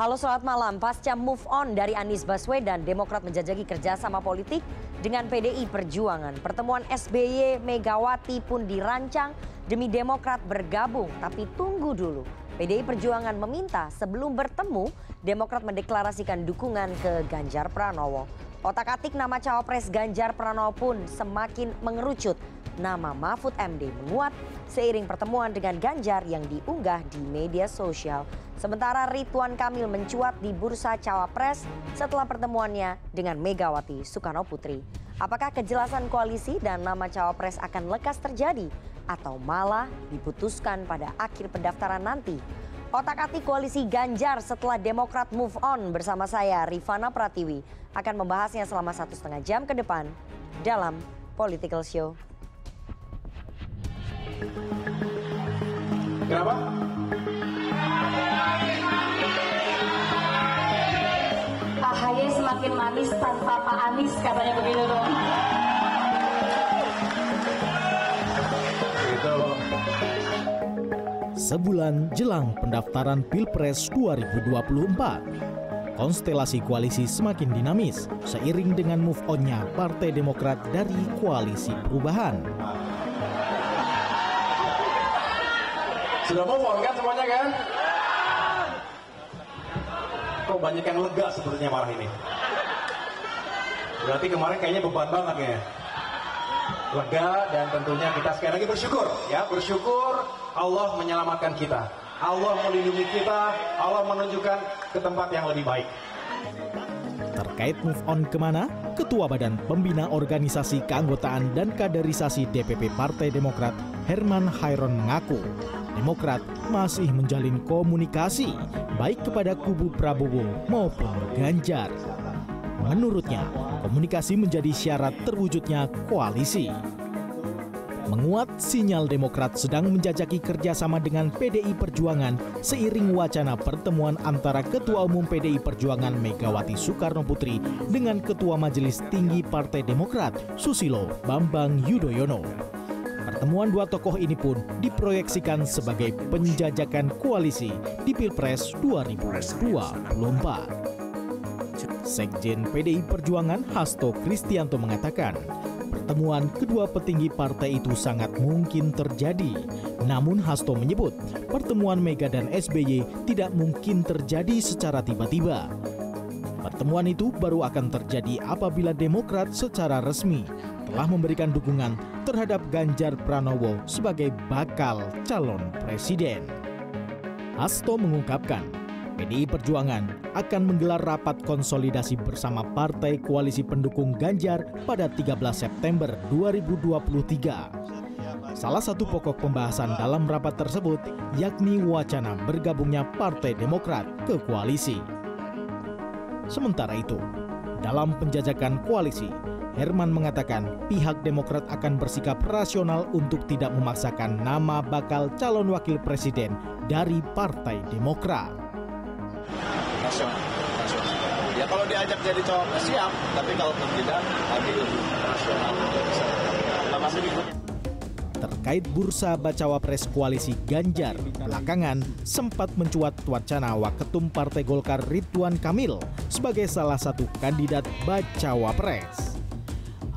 Halo selamat malam, pasca move on dari Anies Baswedan, Demokrat menjajaki kerjasama politik dengan PDI Perjuangan. Pertemuan SBY Megawati pun dirancang demi Demokrat bergabung, tapi tunggu dulu. PDI Perjuangan meminta sebelum bertemu, Demokrat mendeklarasikan dukungan ke Ganjar Pranowo. Otak-atik nama cawapres Ganjar Pranowo pun semakin mengerucut. Nama Mahfud MD menguat seiring pertemuan dengan Ganjar yang diunggah di media sosial. Sementara Ridwan Kamil mencuat di bursa cawapres setelah pertemuannya dengan Megawati Soekarno Putri. Apakah kejelasan koalisi dan nama cawapres akan lekas terjadi atau malah diputuskan pada akhir pendaftaran nanti? Otak-atik koalisi Ganjar setelah Demokrat move on bersama saya Rifana Pratiwi akan membahasnya selama satu setengah jam ke depan dalam Political Show. Kenapa? AHY semakin manis tanpa Pak Anies katanya begitu dong. Itu Sebulan jelang pendaftaran Pilpres 2024, konstelasi koalisi semakin dinamis seiring dengan move on-nya Partai Demokrat dari koalisi perubahan. sudah move on kan semuanya kan? Kok banyak yang lega sepertinya marah ini. Berarti kemarin kayaknya beban banget ya. Lega dan tentunya kita sekali lagi bersyukur ya, bersyukur Allah menyelamatkan kita. Allah melindungi kita, Allah menunjukkan ke tempat yang lebih baik. Terkait move on ke mana, Ketua Badan Pembina Organisasi Keanggotaan dan Kaderisasi DPP Partai Demokrat Herman Hairon mengaku Demokrat masih menjalin komunikasi baik kepada kubu Prabowo maupun Ganjar. Menurutnya, komunikasi menjadi syarat terwujudnya koalisi. Menguat sinyal Demokrat sedang menjajaki kerjasama dengan PDI Perjuangan seiring wacana pertemuan antara Ketua Umum PDI Perjuangan Megawati Soekarno Putri dengan Ketua Majelis Tinggi Partai Demokrat Susilo Bambang Yudhoyono. Pertemuan dua tokoh ini pun diproyeksikan sebagai penjajakan koalisi di Pilpres 2024. Sekjen PDI Perjuangan Hasto Kristianto mengatakan, pertemuan kedua petinggi partai itu sangat mungkin terjadi. Namun Hasto menyebut, pertemuan Mega dan SBY tidak mungkin terjadi secara tiba-tiba. Pertemuan itu baru akan terjadi apabila Demokrat secara resmi telah memberikan dukungan terhadap Ganjar Pranowo sebagai bakal calon presiden. Hasto mengungkapkan, PDI Perjuangan akan menggelar rapat konsolidasi bersama partai koalisi pendukung Ganjar pada 13 September 2023. Salah satu pokok pembahasan dalam rapat tersebut yakni wacana bergabungnya Partai Demokrat ke koalisi. Sementara itu, dalam penjajakan koalisi, Herman mengatakan pihak Demokrat akan bersikap rasional untuk tidak memaksakan nama bakal calon wakil presiden dari Partai Demokrat. rasional. rasional. Ya kalau diajak jadi cowok siap, tapi kalau tidak, kami rasional untuk bisa. Kita masih ikut. Terkait bursa bacawa pres koalisi Ganjar, belakangan sempat mencuat wacana Waketum Partai Golkar Ridwan Kamil sebagai salah satu kandidat bacawa pres.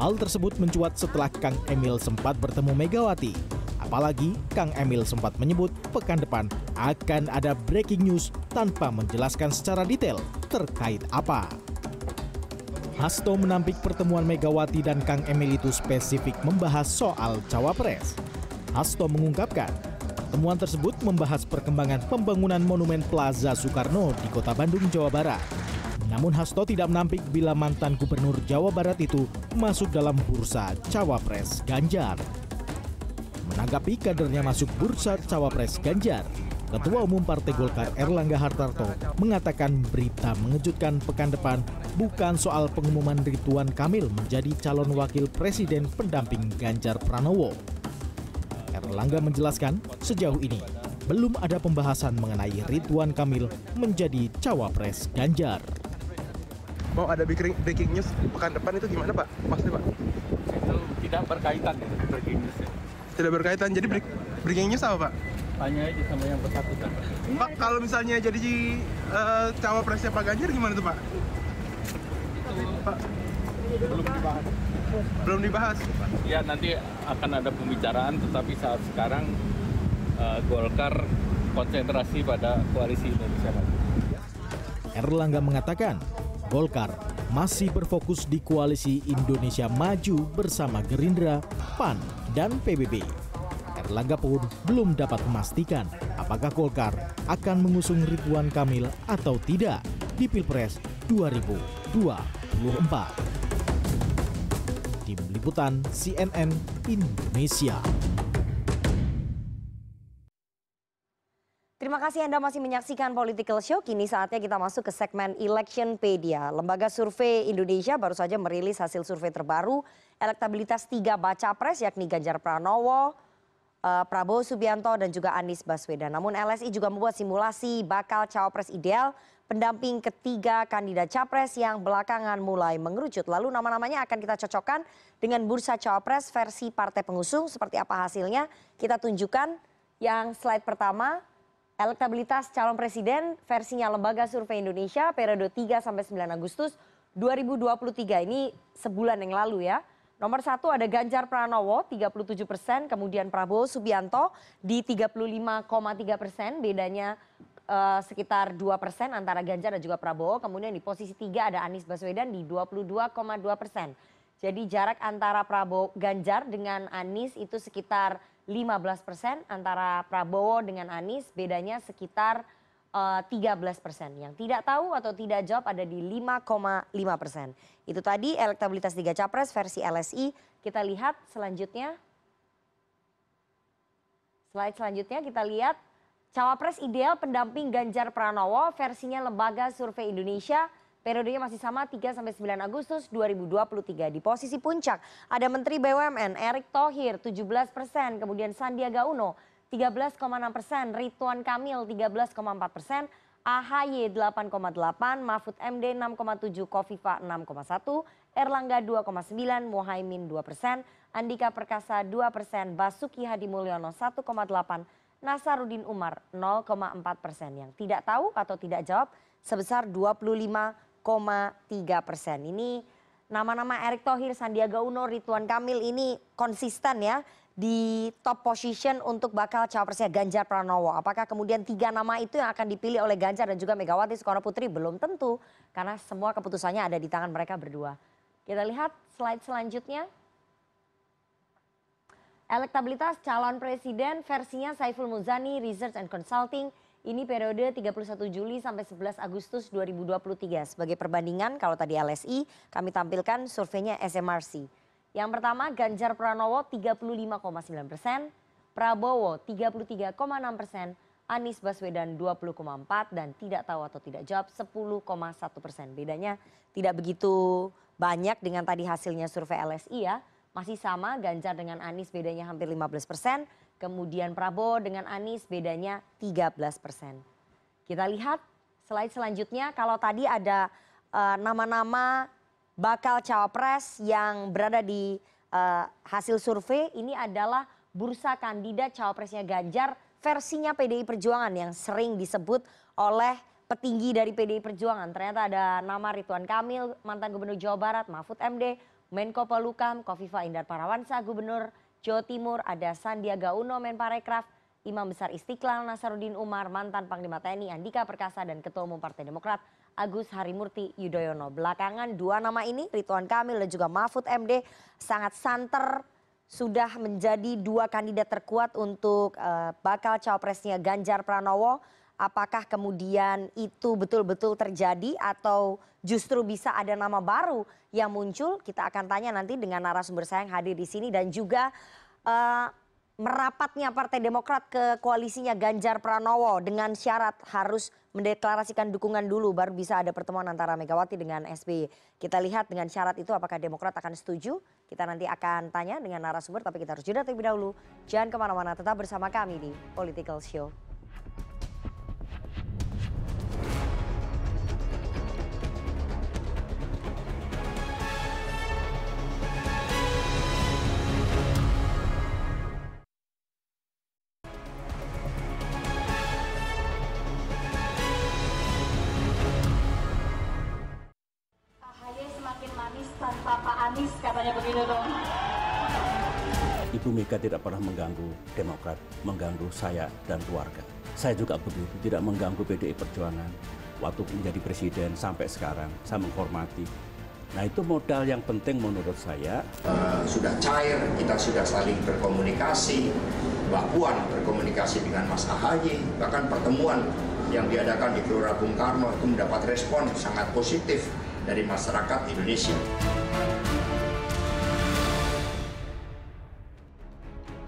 Hal tersebut mencuat setelah Kang Emil sempat bertemu Megawati. Apalagi Kang Emil sempat menyebut pekan depan akan ada breaking news tanpa menjelaskan secara detail terkait apa. Hasto menampik pertemuan Megawati dan Kang Emil itu spesifik membahas soal cawapres. Hasto mengungkapkan, pertemuan tersebut membahas perkembangan pembangunan Monumen Plaza Soekarno di Kota Bandung, Jawa Barat. Namun Hasto tidak menampik bila mantan gubernur Jawa Barat itu masuk dalam bursa cawapres Ganjar. Menanggapi kadernya masuk bursa cawapres Ganjar, Ketua Umum Partai Golkar Erlangga Hartarto mengatakan berita mengejutkan pekan depan bukan soal pengumuman Ridwan Kamil menjadi calon wakil presiden pendamping Ganjar Pranowo. Erlangga menjelaskan sejauh ini belum ada pembahasan mengenai Ridwan Kamil menjadi cawapres Ganjar. Mau ada breaking, breaking news pekan depan itu gimana Pak? Maksudnya Pak? itu tidak berkaitan dengan breaking news ya. Tidak berkaitan. Jadi break- breaking news apa Pak? tanya aja sama yang bersangkutan. Pak, kalau misalnya jadi uh, cawapresnya Pak Ganjar gimana tuh Pak? Pak, Belum dibahas. belum dibahas. Ya nanti akan ada pembicaraan, tetapi saat sekarang uh, Golkar konsentrasi pada koalisi Indonesia Maju. Erlangga mengatakan Golkar masih berfokus di koalisi Indonesia Maju bersama Gerindra, PAN, dan PBB. Erlangga pun belum dapat memastikan apakah Golkar akan mengusung Ridwan Kamil atau tidak di Pilpres 2024. Tim Liputan CNN Indonesia. Kasih Anda masih menyaksikan Political Show. Kini saatnya kita masuk ke segmen Electionpedia. Lembaga Survei Indonesia baru saja merilis hasil survei terbaru elektabilitas tiga baca pres yakni Ganjar Pranowo, uh, Prabowo Subianto dan juga Anies Baswedan. Namun LSI juga membuat simulasi bakal cawapres ideal pendamping ketiga kandidat capres yang belakangan mulai mengerucut. Lalu nama-namanya akan kita cocokkan dengan bursa cawapres versi partai pengusung. Seperti apa hasilnya? Kita tunjukkan yang slide pertama elektabilitas calon presiden versinya Lembaga Survei Indonesia periode 3 sampai 9 Agustus 2023 ini sebulan yang lalu ya. Nomor satu ada Ganjar Pranowo 37 persen, kemudian Prabowo Subianto di 35,3 persen, bedanya uh, sekitar 2 persen antara Ganjar dan juga Prabowo. Kemudian di posisi tiga ada Anies Baswedan di 22,2 persen. Jadi jarak antara Prabowo Ganjar dengan Anies itu sekitar 15 persen antara Prabowo dengan Anies bedanya sekitar uh, 13 persen. Yang tidak tahu atau tidak jawab ada di 5,5 persen. Itu tadi elektabilitas tiga capres versi LSI. Kita lihat selanjutnya. Slide selanjutnya kita lihat cawapres ideal pendamping Ganjar Pranowo versinya Lembaga Survei Indonesia periodenya masih sama 3 sampai 9 Agustus 2023. Di posisi puncak ada Menteri BUMN Erick Thohir 17 persen, kemudian Sandiaga Uno 13,6 persen, Ridwan Kamil 13,4 persen, AHY 8,8, Mahfud MD 6,7, Kofifa 6,1, Erlangga 2,9, Mohaimin 2 persen, Andika Perkasa 2 persen, Basuki Hadi Mulyono 1,8, Nasarudin Umar 0,4 persen. Yang tidak tahu atau tidak jawab sebesar 25 tiga persen. Ini nama-nama Erick Thohir, Sandiaga Uno, Ridwan Kamil ini konsisten ya di top position untuk bakal cawapresnya Ganjar Pranowo. Apakah kemudian tiga nama itu yang akan dipilih oleh Ganjar dan juga Megawati Soekarno Putri belum tentu karena semua keputusannya ada di tangan mereka berdua. Kita lihat slide selanjutnya. Elektabilitas calon presiden versinya Saiful Muzani Research and Consulting ini periode 31 Juli sampai 11 Agustus 2023. Sebagai perbandingan kalau tadi LSI kami tampilkan surveinya SMRC. Yang pertama Ganjar Pranowo 35,9 persen, Prabowo 33,6 persen, Anies Baswedan 20,4 dan tidak tahu atau tidak jawab 10,1 persen. Bedanya tidak begitu banyak dengan tadi hasilnya survei LSI ya. Masih sama Ganjar dengan Anies bedanya hampir 15 persen kemudian Prabowo dengan Anies bedanya 13 persen. Kita lihat slide selanjutnya kalau tadi ada uh, nama-nama bakal cawapres yang berada di uh, hasil survei ini adalah bursa kandidat cawapresnya Ganjar versinya PDI Perjuangan yang sering disebut oleh petinggi dari PDI Perjuangan. Ternyata ada nama Ridwan Kamil, mantan Gubernur Jawa Barat, Mahfud MD, Menko Polukam, Kofifa Indar Parawansa, Gubernur Jawa Timur ada Sandiaga Uno Menparekraf, Imam Besar Istiqlal Nasarudin Umar, mantan Panglima TNI Andika Perkasa dan Ketua Umum Partai Demokrat Agus Harimurti Yudhoyono. Belakangan dua nama ini Ridwan Kamil dan juga Mahfud MD sangat santer sudah menjadi dua kandidat terkuat untuk uh, bakal cawapresnya Ganjar Pranowo. Apakah kemudian itu betul-betul terjadi atau justru bisa ada nama baru yang muncul? Kita akan tanya nanti dengan narasumber saya yang hadir di sini dan juga uh, merapatnya Partai Demokrat ke koalisinya Ganjar Pranowo dengan syarat harus mendeklarasikan dukungan dulu baru bisa ada pertemuan antara Megawati dengan SBY. Kita lihat dengan syarat itu apakah Demokrat akan setuju. Kita nanti akan tanya dengan narasumber tapi kita harus jeda terlebih dahulu. Jangan ke mana-mana tetap bersama kami di Political Show. Tidak pernah mengganggu Demokrat, mengganggu saya dan keluarga. Saya juga begitu, tidak mengganggu PDI Perjuangan. Waktu menjadi presiden sampai sekarang, saya menghormati. Nah itu modal yang penting menurut saya. Uh, sudah cair, kita sudah saling berkomunikasi. Mbak Puan berkomunikasi dengan Mas Ahaye, bahkan pertemuan yang diadakan di Gelora Bung Karno itu mendapat respon sangat positif dari masyarakat Indonesia.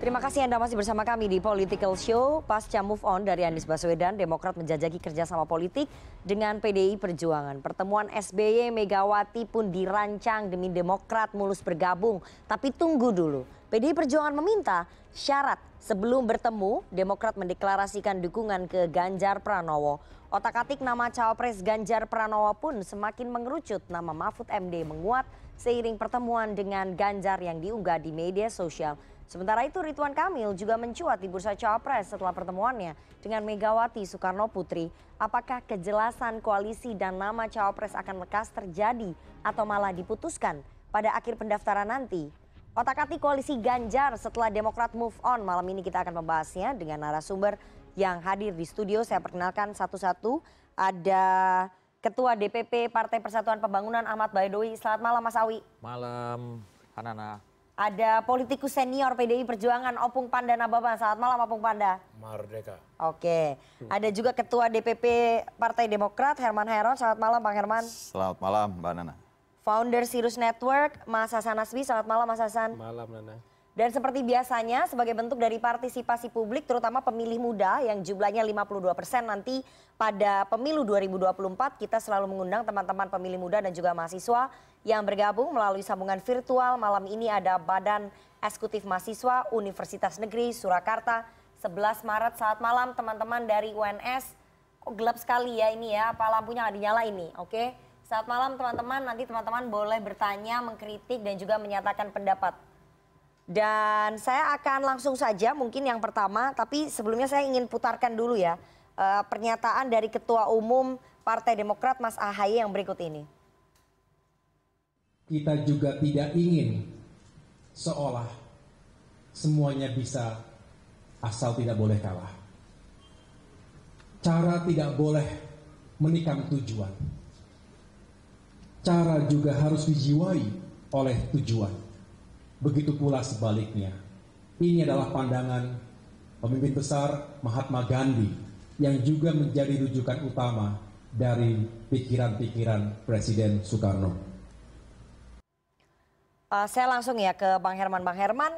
Terima kasih Anda masih bersama kami di Political Show. Pasca move on dari Anies Baswedan, Demokrat menjajaki kerjasama politik dengan PDI Perjuangan. Pertemuan SBY Megawati pun dirancang demi Demokrat mulus bergabung. Tapi tunggu dulu, PDI Perjuangan meminta syarat sebelum bertemu, Demokrat mendeklarasikan dukungan ke Ganjar Pranowo. Otak-atik nama cawapres Ganjar Pranowo pun semakin mengerucut. Nama Mahfud MD menguat seiring pertemuan dengan Ganjar yang diunggah di media sosial. Sementara itu Ridwan Kamil juga mencuat di bursa cawapres setelah pertemuannya dengan Megawati Soekarno Putri. Apakah kejelasan koalisi dan nama cawapres akan lekas terjadi atau malah diputuskan pada akhir pendaftaran nanti? Otak-atik koalisi Ganjar setelah Demokrat move on. Malam ini kita akan membahasnya dengan narasumber yang hadir di studio. Saya perkenalkan satu-satu. Ada Ketua DPP Partai Persatuan Pembangunan Ahmad Baidowi. Selamat malam Mas Awi. Malam Hanana. Ada politikus senior PDI Perjuangan Opung Panda Nababan. Selamat malam Opung Panda. Merdeka. Oke. Ada juga Ketua DPP Partai Demokrat Herman Heron. Selamat malam Bang Herman. Selamat malam Mbak Nana. Founder Sirus Network Mas Hasan Asbi. Selamat malam Mas Hasan. Malam Nana. Dan seperti biasanya sebagai bentuk dari partisipasi publik terutama pemilih muda yang jumlahnya 52 persen nanti pada pemilu 2024 kita selalu mengundang teman-teman pemilih muda dan juga mahasiswa yang bergabung melalui sambungan virtual. Malam ini ada Badan Eksekutif Mahasiswa Universitas Negeri Surakarta 11 Maret saat malam teman-teman dari UNS. Kok gelap sekali ya ini ya, apa lampunya nggak dinyala ini, oke? Saat malam teman-teman, nanti teman-teman boleh bertanya, mengkritik dan juga menyatakan pendapat. Dan saya akan langsung saja mungkin yang pertama, tapi sebelumnya saya ingin putarkan dulu ya uh, pernyataan dari Ketua Umum Partai Demokrat Mas Ahaye yang berikut ini. Kita juga tidak ingin seolah semuanya bisa asal tidak boleh kalah. Cara tidak boleh menikam tujuan. Cara juga harus dijiwai oleh tujuan begitu pula sebaliknya. Ini adalah pandangan pemimpin besar Mahatma Gandhi yang juga menjadi rujukan utama dari pikiran-pikiran Presiden Soekarno. Uh, saya langsung ya ke Bang Herman. Bang Herman,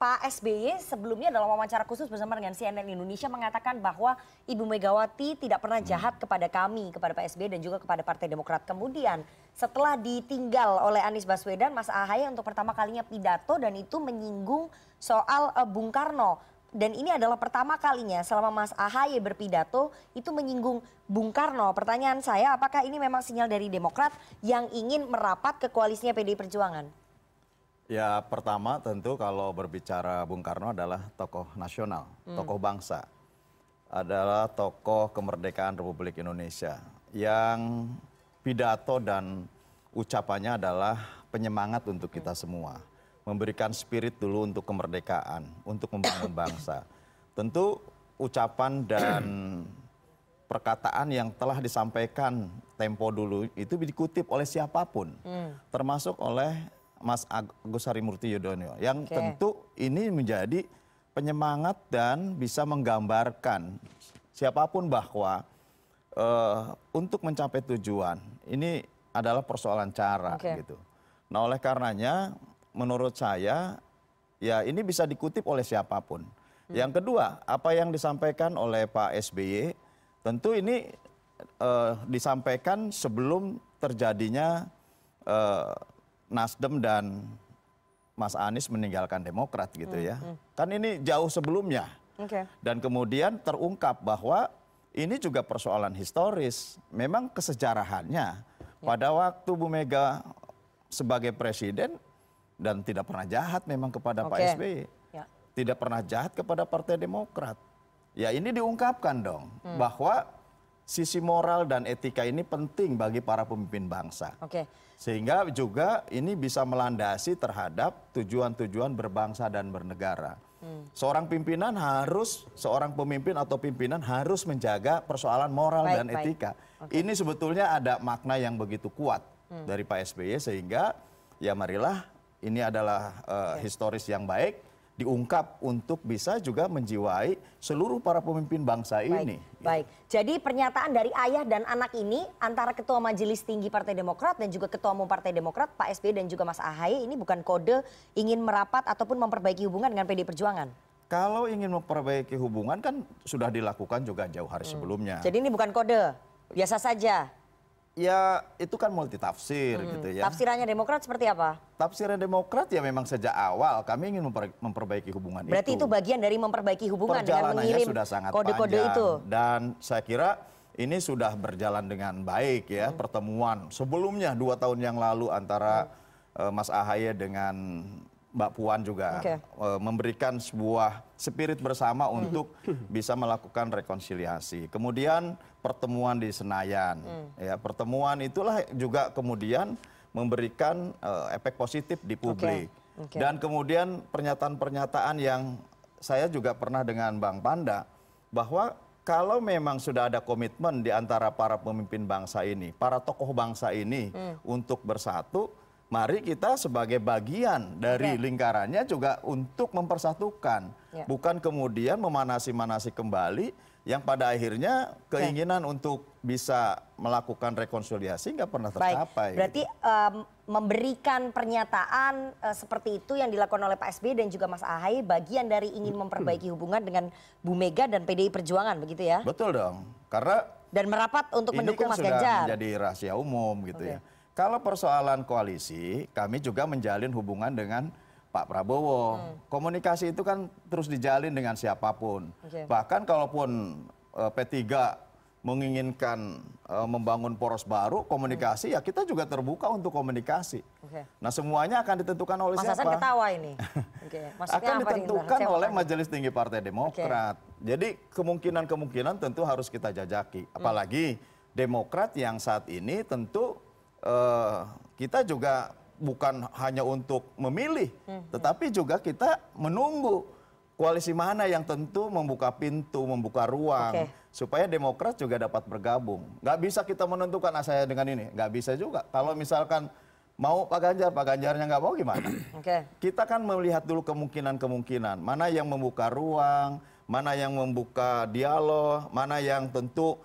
Pak SBY sebelumnya dalam wawancara khusus bersama dengan CNN Indonesia mengatakan bahwa Ibu Megawati tidak pernah jahat kepada kami, kepada Pak SBY dan juga kepada Partai Demokrat. Kemudian setelah ditinggal oleh Anies Baswedan, Mas Ahaye untuk pertama kalinya pidato dan itu menyinggung soal uh, Bung Karno. Dan ini adalah pertama kalinya selama Mas Ahaye berpidato itu menyinggung Bung Karno. Pertanyaan saya apakah ini memang sinyal dari Demokrat yang ingin merapat ke koalisinya PDI Perjuangan? Ya pertama tentu kalau berbicara Bung Karno adalah tokoh nasional, hmm. tokoh bangsa. Adalah tokoh kemerdekaan Republik Indonesia yang pidato dan ucapannya adalah penyemangat untuk kita semua. Memberikan spirit dulu untuk kemerdekaan, untuk membangun bangsa. Tentu ucapan dan perkataan yang telah disampaikan tempo dulu itu dikutip oleh siapa pun. Hmm. Termasuk oleh Mas Agus Harimurti Yudhoyono yang okay. tentu ini menjadi penyemangat dan bisa menggambarkan siapa pun bahwa uh, untuk mencapai tujuan ini adalah persoalan cara okay. gitu. Nah oleh karenanya menurut saya ya ini bisa dikutip oleh siapa pun. Hmm. Yang kedua apa yang disampaikan oleh Pak SBY tentu ini uh, disampaikan sebelum terjadinya uh, Nasdem dan Mas Anies meninggalkan Demokrat gitu ya. Hmm, hmm. Kan ini jauh sebelumnya. Okay. Dan kemudian terungkap bahwa ini juga persoalan historis. Memang kesejarahannya ya. pada waktu Bu Mega sebagai presiden dan tidak pernah jahat memang kepada okay. Pak SBY. Ya. Tidak pernah jahat kepada Partai Demokrat. Ya ini diungkapkan dong hmm. bahwa sisi moral dan etika ini penting bagi para pemimpin bangsa. Oke. Sehingga juga ini bisa melandasi terhadap tujuan-tujuan berbangsa dan bernegara. Hmm. Seorang pimpinan harus, seorang pemimpin atau pimpinan harus menjaga persoalan moral Baik, dan baik. etika. Oke. Ini sebetulnya ada makna yang begitu kuat Hmm. dari Pak SBY sehingga ya marilah ini adalah eh, historis yang baik diungkap untuk bisa juga menjiwai seluruh para pemimpin bangsa ini. Baik, jadi pernyataan dari ayah dan anak ini antara Ketua Majelis Tinggi Partai Demokrat dan juga Ketua Umum Partai Demokrat Pak SBY dan juga Mas Ahaye ini bukan kode ingin merapat ataupun memperbaiki hubungan dengan PD Perjuangan. Kalau ingin memperbaiki hubungan kan sudah dilakukan juga jauh hari Hmm. sebelumnya. Jadi ini bukan kode, biasa saja. Ya itu kan multitafsir Hmm. gitu ya. Tafsirannya Demokrat seperti apa? Tafsirnya Demokrat ya memang sejak awal kami ingin memper- memperbaiki hubungan Berarti itu bagian dari memperbaiki hubungan dengan mengirim kode-kode itu. Dan saya kira ini sudah berjalan dengan baik Hmm. ya pertemuan sebelumnya dua tahun yang lalu antara eh, Mas Ahaye dengan Mbak Puan juga Oke. eh, memberikan sebuah spirit bersama untuk bisa melakukan rekonsiliasi. Kemudian pertemuan di Senayan, Hmm. ya pertemuan itulah juga kemudian memberikan eh, efek positif di publik. Oke. Dan kemudian pernyataan-pernyataan yang saya juga pernah dengan Bang Panda bahwa kalau memang sudah ada komitmen di antara para pemimpin bangsa ini, para tokoh bangsa ini Hmm. untuk bersatu, mari kita sebagai bagian dari Oke. lingkarannya juga untuk mempersatukan, Ya. bukan kemudian memanasi-manasi kembali yang pada akhirnya keinginan untuk bisa melakukan rekonsiliasi nggak pernah Baik, tercapai. berarti em, memberikan pernyataan eh, seperti itu yang dilakukan oleh Pak SBY dan juga Mas Ahaye bagian dari ingin memperbaiki hubungan dengan Bu Mega dan PDI Perjuangan begitu ya? Betul dong, karena Dan merapat untuk ini mendukung kan Mas sudah Ganjar. menjadi rahasia umum gitu Oke. ya. Kalau persoalan koalisi, kami juga menjalin hubungan dengan Pak Prabowo. Hmm. Komunikasi itu kan terus dijalin dengan siapa pun. Oke. Bahkan kalaupun eh, P3 menginginkan eh, membangun poros baru, komunikasi ya kita juga terbuka untuk komunikasi. Oke. Nah semuanya akan ditentukan oleh Mas siapa? Hasan ketawa ini. Maksudnya akan apa ditentukan mau oleh tanya. Majelis Tinggi Partai Demokrat. Jadi kemungkinan-kemungkinan tentu harus kita jajaki. Hmm. Apalagi Demokrat yang saat ini tentu eh, kita juga bukan hanya untuk memilih, Hmm, tetapi juga kita menunggu koalisi mana yang tentu membuka pintu, membuka ruang Oke. supaya Demokrat juga dapat bergabung. Nggak bisa kita menentukan ah, saya dengan ini, nggak bisa juga. Kalau misalkan mau Pak Ganjar, Pak Ganjarnya nggak mau gimana? Oke. kita kan melihat dulu kemungkinan-kemungkinan mana yang membuka ruang, mana yang membuka dialog, mana yang tentu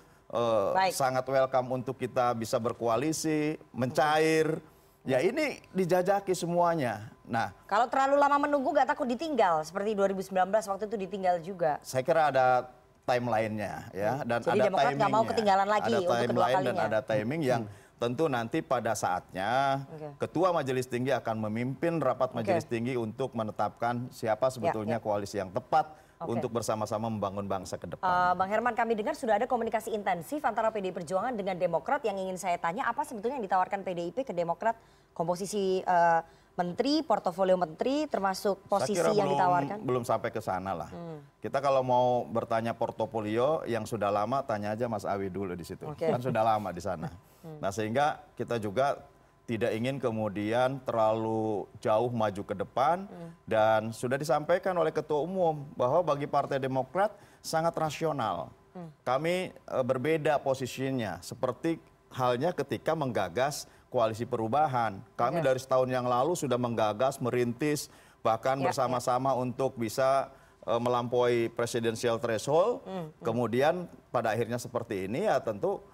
Baik. sangat welcome untuk kita bisa berkoalisi, mencair. Ya ini dijajaki semuanya. Nah, Kalau terlalu lama menunggu gak takut ditinggal seperti 2019 waktu itu ditinggal juga. saya kira ada timeline-nya ya dan Jadi ada Demokrat nggak mau timingnya. ketinggalan lagi ada untuk kedua timeline dan kalinya. Hmm. ada timing yang tentu nanti pada saatnya Oke. ketua majelis tinggi akan memimpin rapat majelis tinggi untuk menetapkan siapa sebetulnya ya. koalisi yang tepat Oke. untuk bersama-sama membangun bangsa ke depan. Eh, Bang Herman, kami dengar sudah ada komunikasi intensif antara PDI Perjuangan dengan Demokrat. Yang ingin saya tanya, apa sebetulnya yang ditawarkan PDIP ke Demokrat? Komposisi eh, menteri, portofolio menteri, termasuk posisi Saya kira yang belum, ditawarkan? belum sampai ke sana lah. Hmm. Kita kalau mau bertanya portofolio yang sudah lama, tanya aja Mas Awi dulu di situ. Oke. Kan sudah lama di sana. Hmm. Nah sehingga kita juga tidak ingin kemudian terlalu jauh maju ke depan Hmm. dan sudah disampaikan oleh Ketua Umum bahwa bagi Partai Demokrat sangat rasional. Hmm. Kami eh, berbeda posisinya seperti halnya ketika menggagas koalisi perubahan. Kami Oke. dari setahun yang lalu sudah menggagas, merintis, bahkan Ya, bersama-sama untuk bisa eh, melampaui presidensial threshold. Hmm, hmm. Kemudian pada akhirnya seperti ini ya tentu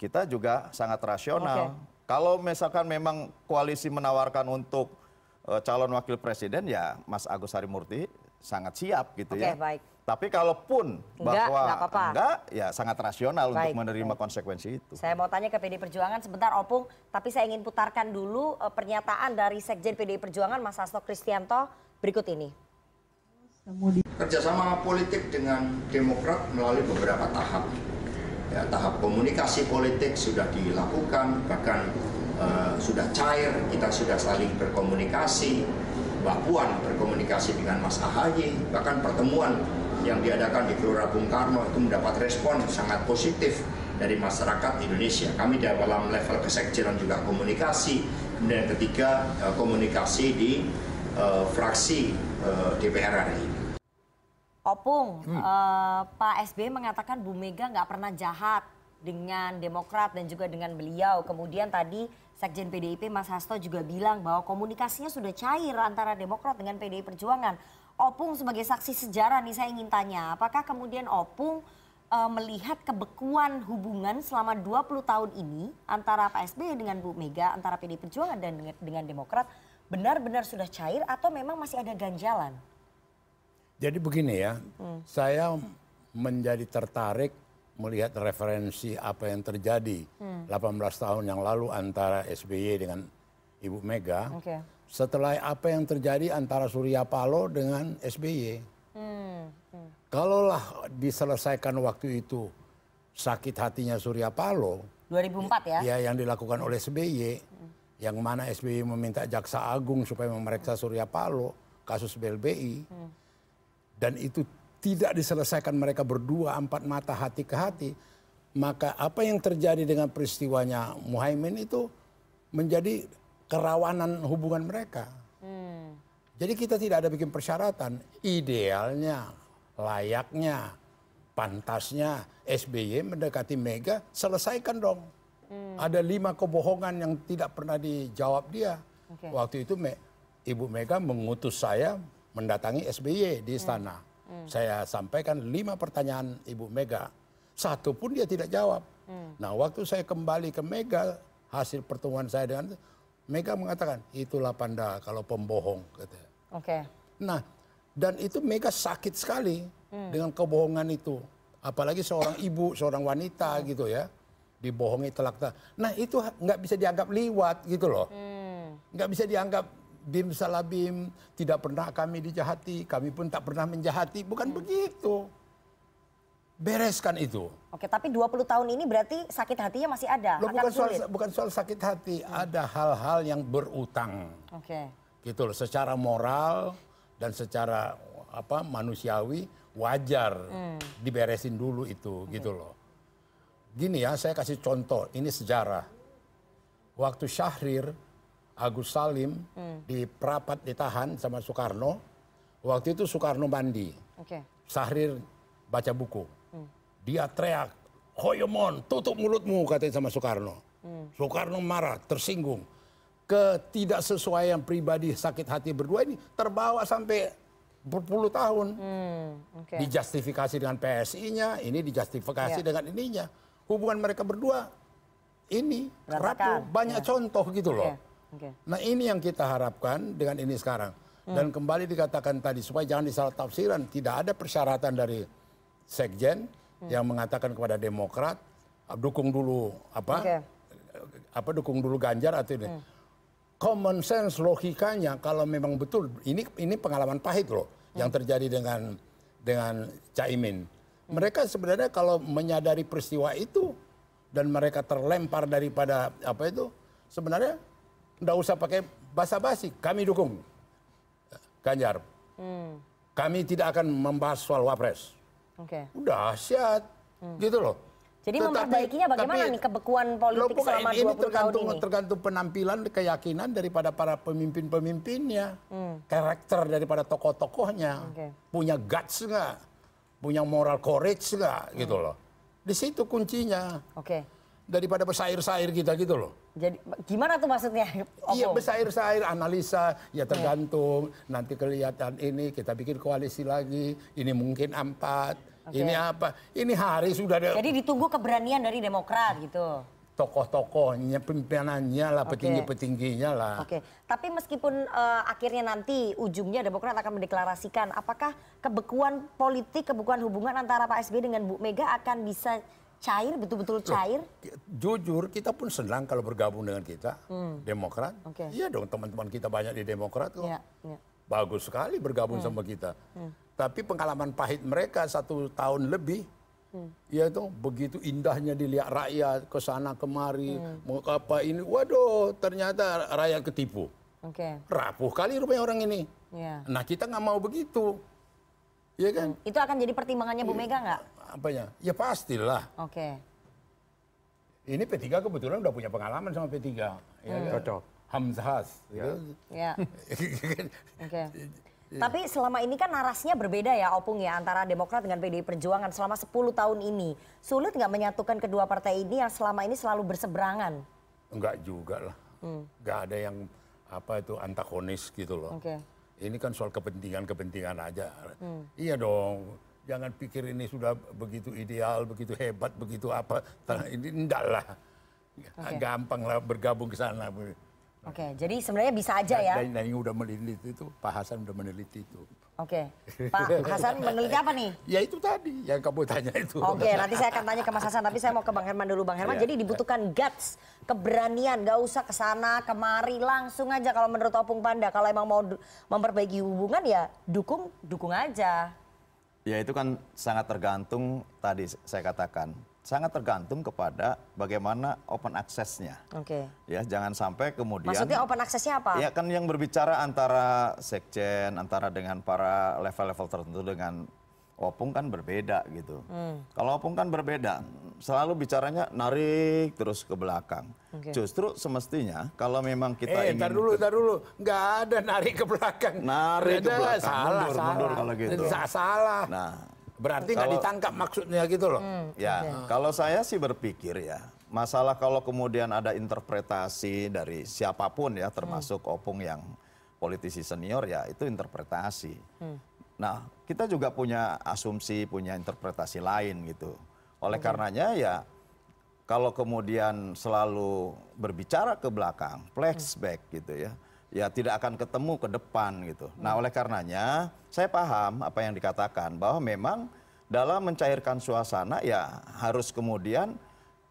kita juga sangat rasional. Oke. Kalau misalkan memang koalisi menawarkan untuk eh, calon wakil presiden ya Mas Agus Harimurti sangat siap gitu Oke, ya. baik. Tapi kalaupun Enggak, bahwa enggak apa-apa. enggak, ya sangat rasional Baik, untuk menerima konsekuensi itu. Saya mau tanya ke PDI Perjuangan sebentar Opung, tapi saya ingin putarkan dulu eh, pernyataan dari Sekjen PDI Perjuangan Mas Hasto Kristianto berikut ini. Kerjasama politik dengan Demokrat melalui beberapa tahap. Ya, tahap komunikasi politik sudah dilakukan, bahkan eh, sudah cair, kita sudah saling berkomunikasi. Mbak Puan berkomunikasi dengan Mas Ahaye, bahkan pertemuan yang diadakan di Gelora Bung Karno itu mendapat respon sangat positif dari masyarakat Indonesia. Kami dalam level kesekjenan juga komunikasi. Kemudian yang ketiga eh, komunikasi di eh, fraksi eh, DPR RI. Opung, eh, Pak SBY mengatakan Bu Mega nggak pernah jahat dengan Demokrat dan juga dengan beliau. Kemudian tadi Sekjen PDIP Mas Hasto juga bilang bahwa komunikasinya sudah cair antara Demokrat dengan PDI Perjuangan. Opung sebagai saksi sejarah nih saya ingin tanya, apakah kemudian Opung eh, melihat kebekuan hubungan selama 20 tahun ini antara Pak SBY dengan Bu Mega, antara PDI Perjuangan dan dengan, dengan Demokrat benar-benar sudah cair atau memang masih ada ganjalan? Jadi begini ya, saya menjadi tertarik melihat referensi apa yang terjadi Hmm. 18 tahun yang lalu antara SBY dengan Ibu Mega. Oke. Setelah apa yang terjadi antara Surya Paloh dengan SBY. Hmm, hmm. Kalaulah diselesaikan waktu itu sakit hatinya Surya Paloh, 2004 ya? ya yang dilakukan oleh SBY, yang mana SBY meminta Jaksa Agung supaya memeriksa Surya Paloh, kasus BLBI, dan itu tidak diselesaikan mereka berdua empat mata hati ke hati, maka apa yang terjadi dengan peristiwanya Muhaimin itu menjadi kerawanan hubungan mereka. Hmm. Jadi kita tidak ada bikin persyaratan. Idealnya, layaknya, pantasnya SBY mendekati Mega, selesaikan dong. Ada lima kebohongan yang tidak pernah dijawab dia. Oke. Waktu itu Me- Ibu Mega mengutus saya mendatangi SBY di istana. Hmm. Saya sampaikan lima pertanyaan Ibu Mega. Satu pun dia tidak jawab. Hmm. Nah waktu saya kembali ke Mega, hasil pertemuan saya dengan Mega mengatakan, itulah panda kalau pembohong. Oke. Nah, dan itu Mega sakit sekali Hmm. dengan kebohongan itu. Apalagi seorang ibu, seorang wanita gitu ya, dibohongi telak telak. Nah itu nggak bisa dianggap liwat gitu loh. Hmm. Nggak bisa dianggap bim salabim, tidak pernah kami dijahati, kami pun tak pernah menjahati. Bukan Hmm. begitu. Bereskan itu. Oke, tapi 20 tahun ini berarti sakit hatinya masih ada. Loh, bukan soal bukan soal sakit hati, ada hal-hal yang berutang. Oke. gitu loh secara moral dan secara apa manusiawi wajar Hmm. diberesin dulu itu gitu loh gini ya saya kasih contoh ini sejarah waktu Syahrir Agus Salim Hmm. di Prapat ditahan sama Soekarno waktu itu Soekarno mandi Oke. Syahrir baca buku Hmm. dia teriak Hoyomon tutup mulutmu katanya sama Soekarno Hmm. Soekarno marah, tersinggung. Ketidaksesuaian pribadi sakit hati berdua ini terbawa sampai berpuluh tahun. Hmm, Oke. Dijustifikasi dengan PSI-nya, ini dijustifikasi Ya. dengan ininya. Hubungan mereka berdua ini rapuh. Banyak Ya. contoh gitu loh. Oke. Nah ini yang kita harapkan dengan ini sekarang. Dan Hmm. kembali dikatakan tadi supaya jangan disalah tafsiran, tidak ada persyaratan dari sekjen Hmm. yang mengatakan kepada Demokrat "Ah, dukung dulu apa Oke. apa dukung dulu Ganjar atau ini. Hmm. Common sense logikanya kalau memang betul ini ini pengalaman pahit loh yang Hmm. terjadi dengan dengan Caimin. Mereka sebenarnya kalau menyadari peristiwa itu dan mereka terlempar daripada apa itu sebenarnya nggak usah pakai basa-basi. Kami dukung Ganjar. Hmm. Kami tidak akan membahas soal wapres. Oke. Udah dahsyat gitu loh. Jadi Tetapi- memperbaikinya bagaimana tapi- nih kebekuan politik pokoknya selama ini 20 tahun tergantung, ini? tergantung penampilan, keyakinan daripada para pemimpin-pemimpinnya, Hmm. karakter daripada tokoh-tokohnya, Oke. punya guts nggak, punya moral courage nggak, gitu loh. Di situ kuncinya. Oke. Daripada bersair-sair kita gitu loh. Jadi gimana tuh maksudnya? Iya Opung? bersair-sair, analisa, ya tergantung. Nanti kelihatan ini kita bikin koalisi lagi, ini mungkin empat, Oke. ini apa, ini hari sudah ada Jadi ditunggu keberanian dari Demokrat gitu. tokoh-tokohnya, pimpinannya lah, Oke. petinggi-petingginya lah. Oke, tapi meskipun eh, akhirnya nanti ujungnya Demokrat akan mendeklarasikan, apakah kebekuan politik, kebekuan hubungan antara Pak SBY dengan Bu Mega akan bisa cair, betul-betul cair? Jujur, kita pun senang kalau bergabung dengan kita, Hmm. Demokrat. Oke. Iya dong, teman-teman kita banyak di Demokrat kok. Iya, iya. Bagus sekali bergabung Hmm. sama kita. Hmm. Tapi pengalaman pahit mereka satu tahun lebih, Hmm. ya itu begitu indahnya dilihat rakyat ke sana kemari, Hmm. mau apa ini, waduh ternyata rakyat ketipu. Oke, Rapuh kali rupanya orang ini. ya. Nah kita nggak mau begitu, ya kan? Itu akan jadi pertimbangannya Bu Mega nggak? Apanya? Ya pastilah. Oke. Ini P3 kebetulan udah punya pengalaman sama P3. Ya, Hmm. kan? Cocok. Hamzahas. gitu. Ya. Oke. Tapi selama ini kan narasinya berbeda ya Opung ya antara Demokrat dengan PDI Perjuangan selama 10 tahun ini. Sulit nggak menyatukan kedua partai ini yang selama ini selalu berseberangan? Enggak juga lah. Hmm. Enggak ada yang apa itu antagonis gitu loh. Oke. Ini kan soal kepentingan-kepentingan aja. Hmm. Iya dong. Jangan pikir ini sudah begitu ideal, begitu hebat, begitu apa. Ini enggak lah. Oke. Gampang lah bergabung ke sana. Oke, jadi sebenarnya bisa aja ya. Dan, dan yang udah meneliti itu, Pak Hasan udah meneliti itu. Oke, Pak Hasan meneliti apa nih? Ya itu tadi yang kamu tanya itu. Oke, nanti saya akan tanya ke Mas Hasan, tapi saya mau ke Bang Herman dulu. Bang Herman, Iya. jadi dibutuhkan guts, keberanian, gak usah ke sana, kemari, langsung aja kalau menurut Opung Panda. Kalau emang mau memperbaiki hubungan ya dukung, dukung aja. Ya itu kan sangat tergantung tadi saya katakan sangat tergantung kepada bagaimana open access-nya. Oke. Ya jangan sampai kemudian Maksudnya open access-nya apa? Ya kan yang berbicara antara sekjen, antara dengan para level-level tertentu dengan opung kan berbeda gitu. Hmm. Kalau opung kan berbeda, selalu bicaranya narik terus ke belakang. Oke. Justru semestinya kalau memang kita eh, ingin tar dulu, tar dulu. Nggak ada narik ke belakang. Narik ke belakang, salah, mundur, salah. mundur kalau gitu. Sa- Salah. Nah, Berarti nggak ditangkap maksudnya gitu loh. Ya, kalau saya sih berpikir ya, masalah kalau kemudian ada interpretasi dari siapa pun ya, termasuk opung yang politisi senior ya, itu interpretasi. Nah, kita juga punya asumsi, punya interpretasi lain gitu. Oleh karenanya ya, kalau kemudian selalu berbicara ke belakang, flashback gitu ya, ya tidak akan ketemu ke depan gitu. Nah, oleh karenanya saya paham apa yang dikatakan bahwa memang dalam mencairkan suasana ya harus kemudian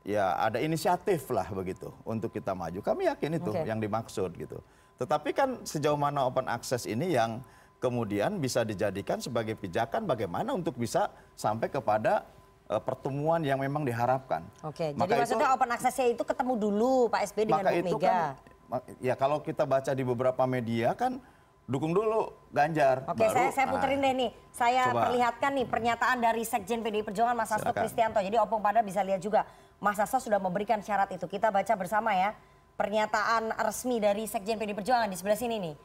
ya ada inisiatif lah begitu untuk kita maju. Kami yakin itu Oke. yang dimaksud gitu. Tetapi kan sejauh mana open access ini yang kemudian bisa dijadikan sebagai pijakan bagaimana untuk bisa sampai kepada eh, pertemuan yang memang diharapkan. Oke, jadi Maka itu- maksudnya open access-nya itu ketemu dulu Pak SBY dengan maka Bu itu Mega. kan ya kalau kita baca di beberapa media kan dukung dulu Ganjar Oke, baru saya saya puterin deh nih. Saya Coba. perlihatkan nih pernyataan dari Sekjen PDI Perjuangan Mas Hasto. Kristianto. Jadi Opung pada bisa lihat juga Mas Hasto sudah memberikan syarat itu. Kita baca bersama ya. Pernyataan resmi dari Sekjen PDI Perjuangan di sebelah sini nih.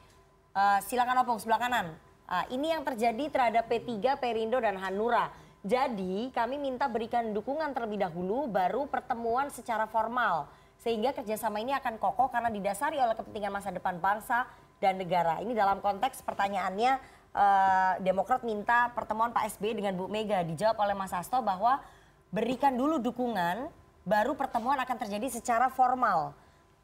Eh, silakan Opung sebelah kanan. Ah, ini yang terjadi terhadap P3, Perindo dan Hanura. Jadi kami minta berikan dukungan terlebih dahulu baru pertemuan secara formal. Sehingga kerjasama ini akan kokoh karena didasari oleh kepentingan masa depan bangsa dan negara. Ini dalam konteks pertanyaannya eh, Demokrat minta pertemuan Pak SBY dengan Bu Mega. Dijawab oleh Mas Hasto bahwa berikan dulu dukungan baru pertemuan akan terjadi secara formal.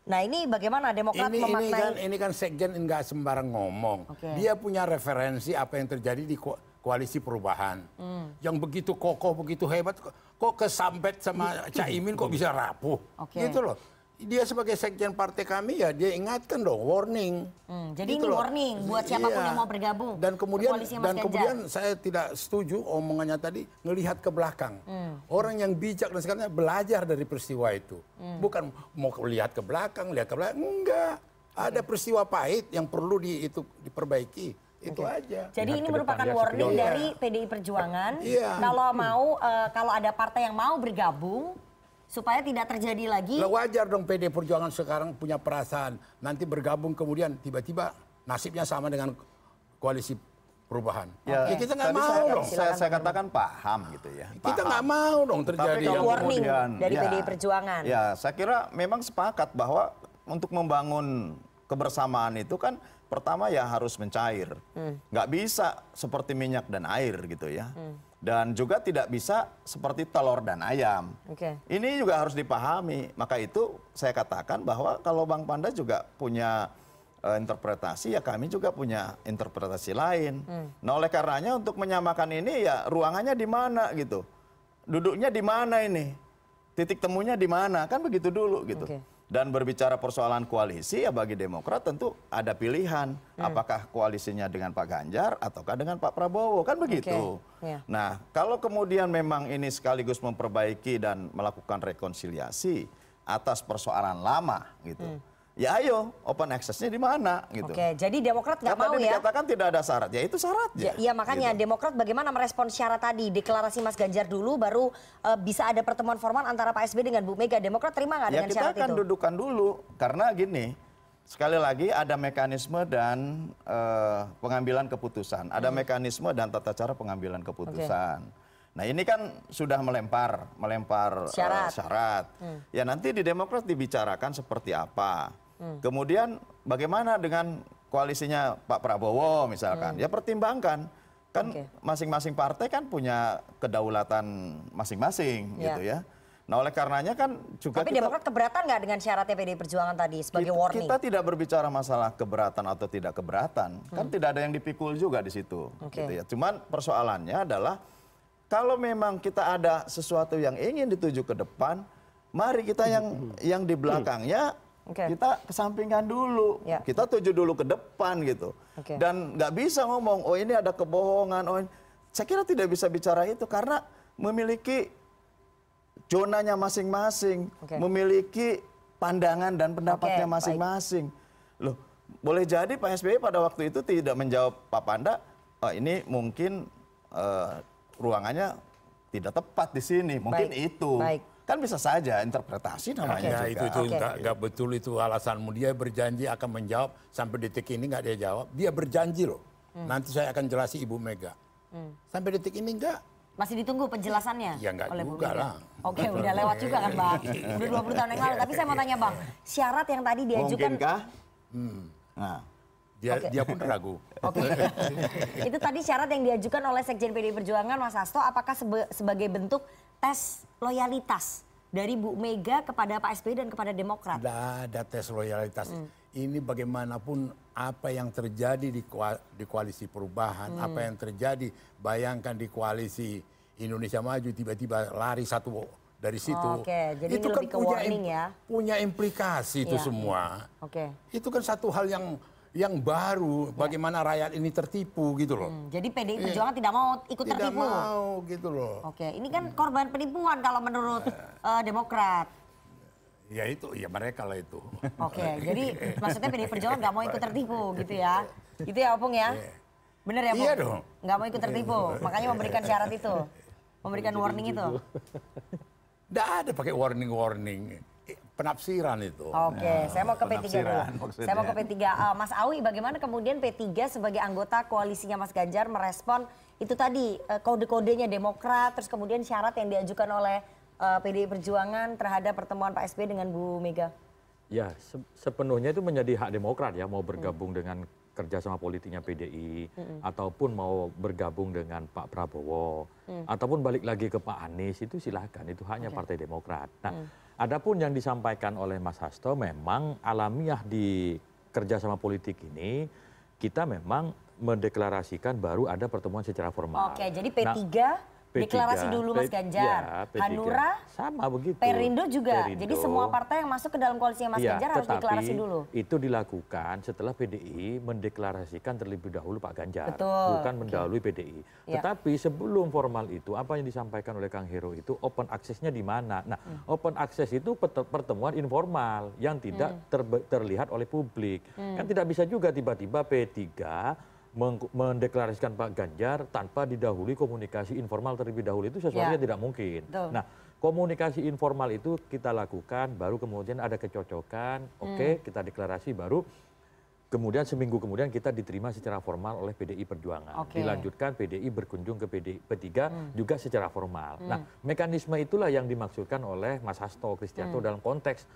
Nah ini bagaimana Demokrat Ini, ini memaknai... kan ini kan sekjen nggak sembarang ngomong. Oke. Dia punya referensi apa yang terjadi di ko- koalisi perubahan. Hmm. Yang begitu kokoh, begitu hebat, kok- kesambet sama Caimin kok bisa rapuh. Oke. Gitu loh. Dia sebagai sekjen partai kami ya dia ingatkan dong warning. Hmm, jadi Gitu ini loh. warning buat siapa pun Iya. yang mau bergabung Dan kemudian ke dan Ganjar. kemudian saya tidak setuju omongannya tadi ngelihat ke belakang. Hmm. Orang yang bijak dan sekarang belajar dari peristiwa itu. Hmm. Bukan mau lihat ke belakang, lihat ke belakang. Enggak. Ada peristiwa pahit yang perlu di, itu diperbaiki. Itu Oke. aja. Jadi ini merupakan warning dari PDI Perjuangan. Iya. Kalau mau eh, kalau ada partai yang mau bergabung supaya tidak terjadi lagi. Lah wajar dong PD Perjuangan sekarang punya perasaan. Nanti bergabung kemudian tiba-tiba nasibnya sama dengan koalisi perubahan. Ya, Ya, kita nggak mau saya, dong. Saya, saya katakan paham gitu ya. Kita paham. nggak mau dong terjadi Tapi kalau yang warning kemudian, dari ya, PDI Perjuangan. Ya, saya kira memang sepakat bahwa untuk membangun kebersamaan itu kan pertama ya harus mencair. Hmm. Nggak bisa seperti minyak dan air gitu ya. Hmm. Dan juga tidak bisa seperti telur dan ayam. Oke. Ini juga harus dipahami. Maka itu saya katakan bahwa kalau Bang Panda juga punya eh, interpretasi, ya kami juga punya interpretasi lain. Hmm. Nah oleh karenanya untuk menyamakan ini ya ruangannya di mana gitu. Duduknya di mana ini. Titik temunya di mana. Kan begitu dulu gitu. Oke. Dan berbicara persoalan koalisi ya bagi Demokrat tentu ada pilihan. Apakah koalisinya dengan Pak Ganjar ataukah dengan Pak Prabowo. Kan begitu. Oke, ya. Nah, kalau kemudian memang ini sekaligus memperbaiki dan melakukan rekonsiliasi atas persoalan lama gitu. Ya ayo open access-nya di mana gitu. Oke, jadi Demokrat nggak mau tadi ya? dikatakan tidak ada syarat, ya itu syaratnya. Ya, iya makanya Gitu. Demokrat bagaimana merespon syarat tadi deklarasi Mas Ganjar dulu baru eh, bisa ada pertemuan formal antara Pak SBY dengan Bu Mega. Demokrat terima nggak Ya dengan kita syarat akan itu? dudukan dulu karena gini, sekali lagi ada mekanisme dan eh, pengambilan keputusan, ada Hmm. mekanisme dan tata cara pengambilan keputusan. Nah ini kan sudah melempar, melempar eh, Syarat. syarat. Hmm. Ya nanti di Demokrat dibicarakan seperti apa. Hmm. Kemudian bagaimana dengan koalisinya Pak Prabowo misalkan? Hmm. Ya pertimbangkan. Kan masing-masing partai kan punya kedaulatan masing-masing Ya. gitu ya. Nah oleh karenanya kan juga Tapi kita, Demokrat keberatan nggak dengan syaratnya PDI Perjuangan tadi sebagai kita, warning? kita tidak berbicara masalah keberatan atau tidak keberatan. Kan Hmm. tidak ada yang dipikul juga di situ. Oke. Gitu ya. Cuman persoalannya adalah kalau memang kita ada sesuatu yang ingin dituju ke depan, mari kita yang yang di belakangnya Oke. kita kesampingkan dulu. Ya. Kita tuju dulu ke depan gitu. Oke. Dan nggak bisa ngomong, oh ini ada kebohongan. Oh, ini. saya kira tidak bisa bicara itu karena memiliki zonanya masing-masing, Oke. memiliki pandangan dan pendapatnya masing-masing. Loh, boleh jadi Pak SBY pada waktu itu tidak menjawab Pak Panda, oh, ini mungkin eh, ruangannya tidak tepat di sini, mungkin Baik, itu. baik. Kan bisa saja interpretasi namanya Ya juga. itu itu nggak nggak betul itu alasanmu. Dia berjanji akan menjawab sampai detik ini nggak dia jawab. Dia berjanji loh. Hmm. Nanti saya akan jelasi Ibu Mega. Sampai detik ini enggak. Masih ditunggu penjelasannya Ya, nggak oleh juga lah. Oke, udah lewat juga kan Bang. Udah 20 tahun yang lalu. Tapi saya mau tanya Bang, syarat yang tadi diajukan... Mungkinkah? Hmm. Nah, Dia Oke. dia pun ragu. Oke. itu tadi syarat yang diajukan oleh Sekjen PDI Perjuangan Mas Hasto apakah sebe- sebagai bentuk tes loyalitas dari Bu Mega kepada Pak SBY dan kepada Demokrat? Tidak ada tes loyalitas. Hmm. Ini bagaimanapun apa yang terjadi di, koa- di koalisi perubahan, Hmm. apa yang terjadi, bayangkan di koalisi Indonesia Maju tiba-tiba lari satu dari situ. Oke, jadi ini lebih ke warning ya. punya implikasi itu Iya, semua. Oke. Itu kan satu hal yang yang baru bagaimana rakyat ini tertipu gitu loh. Hmm, Jadi PDI Perjuangan tidak mau ikut Tidak tertipu. mau gitu loh. Oke, ini kan korban penipuan kalau menurut eh, Demokrat. Ya itu, ya mereka lah itu. Oke, jadi maksudnya PDI Perjuangan nggak mau ikut tertipu gitu ya? Gitu ya Opung ya? Bener ya Opung? Iya dong. Nggak mau ikut tertipu, makanya memberikan syarat itu, memberikan warning itu. Tidak ada pakai warning-warning. Penafsiran itu. Oke, saya mau ke P3 penafsiran dulu. maksudnya. Saya mau ke P3. Eh, Mas Awi, bagaimana kemudian P3 sebagai anggota koalisinya Mas Ganjar merespon itu tadi eh, kode-kodenya Demokrat, terus kemudian syarat yang diajukan oleh eh, PDI Perjuangan terhadap pertemuan Pak SBY dengan Bu Mega? Ya, se- sepenuhnya itu menjadi hak Demokrat ya mau bergabung dengan kerjasama politiknya PDI ataupun mau bergabung dengan Pak Prabowo ataupun balik lagi ke Pak Anies itu silahkan itu haknya Partai Demokrat. Nah, adapun yang disampaikan oleh Mas Hasto memang alamiah di kerjasama politik ini kita memang mendeklarasikan baru ada pertemuan secara formal. Oke, jadi Nah, P3 deklarasi dulu Mas Ganjar. ya, P3. Hanura, sama begitu. Perindo juga. Perindo. Jadi semua partai yang masuk ke dalam koalisinya Mas Iya, Ganjar harus deklarasi dulu. Itu dilakukan setelah PDI mendeklarasikan terlebih dahulu Pak Ganjar, Betul, bukan mendahului PDI. Iya. Tetapi sebelum formal itu, apa yang disampaikan oleh Kang Hero itu open access-nya di mana? Nah, Hmm. open access itu pertemuan informal yang tidak Hmm. terbe- terlihat oleh publik. Kan tidak bisa juga tiba-tiba P3 meng- mendeklarasikan Pak Ganjar tanpa didahului komunikasi informal terlebih dahulu itu sesuatu Ya. yang tidak mungkin. Nah, komunikasi informal itu kita lakukan, baru kemudian ada kecocokan, oke kita deklarasi, baru kemudian seminggu kemudian kita diterima secara formal oleh PDI Perjuangan. Oke. Dilanjutkan PDI berkunjung ke PDI P3 juga secara formal. Nah, mekanisme itulah yang dimaksudkan oleh Mas Hasto Kristianto dalam konteks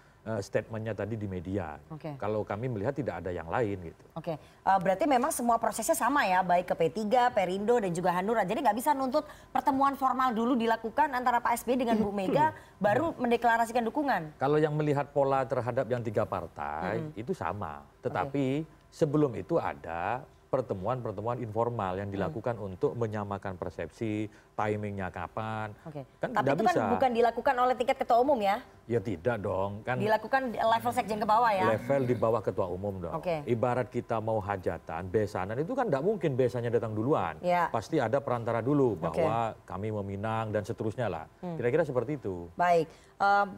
statementnya tadi di media. Oke. Kalau kami melihat tidak ada yang lain gitu. Oke, Eh, berarti memang semua prosesnya sama ya, baik ke P3, Perindo dan juga Hanura. Jadi nggak bisa nuntut pertemuan formal dulu dilakukan antara Pak SBY dengan Bu Mega, baru mendeklarasikan dukungan. Kalau yang melihat pola terhadap yang tiga partai itu sama, tetapi sebelum itu ada pertemuan-pertemuan informal yang dilakukan untuk menyamakan persepsi, timingnya kapan. Oke. Kan Tapi itu kan bisa. bukan dilakukan oleh tingkat ketua umum ya, Ya tidak dong, kan dilakukan level sekjen ke bawah ya. level di bawah ketua umum dong. Oke. Ibarat kita mau hajatan, besanan itu kan tidak mungkin besanya datang duluan. Ya. Pasti ada perantara dulu. Hmm. bahwa kami meminang dan seterusnya lah. Kira-kira seperti itu. Baik,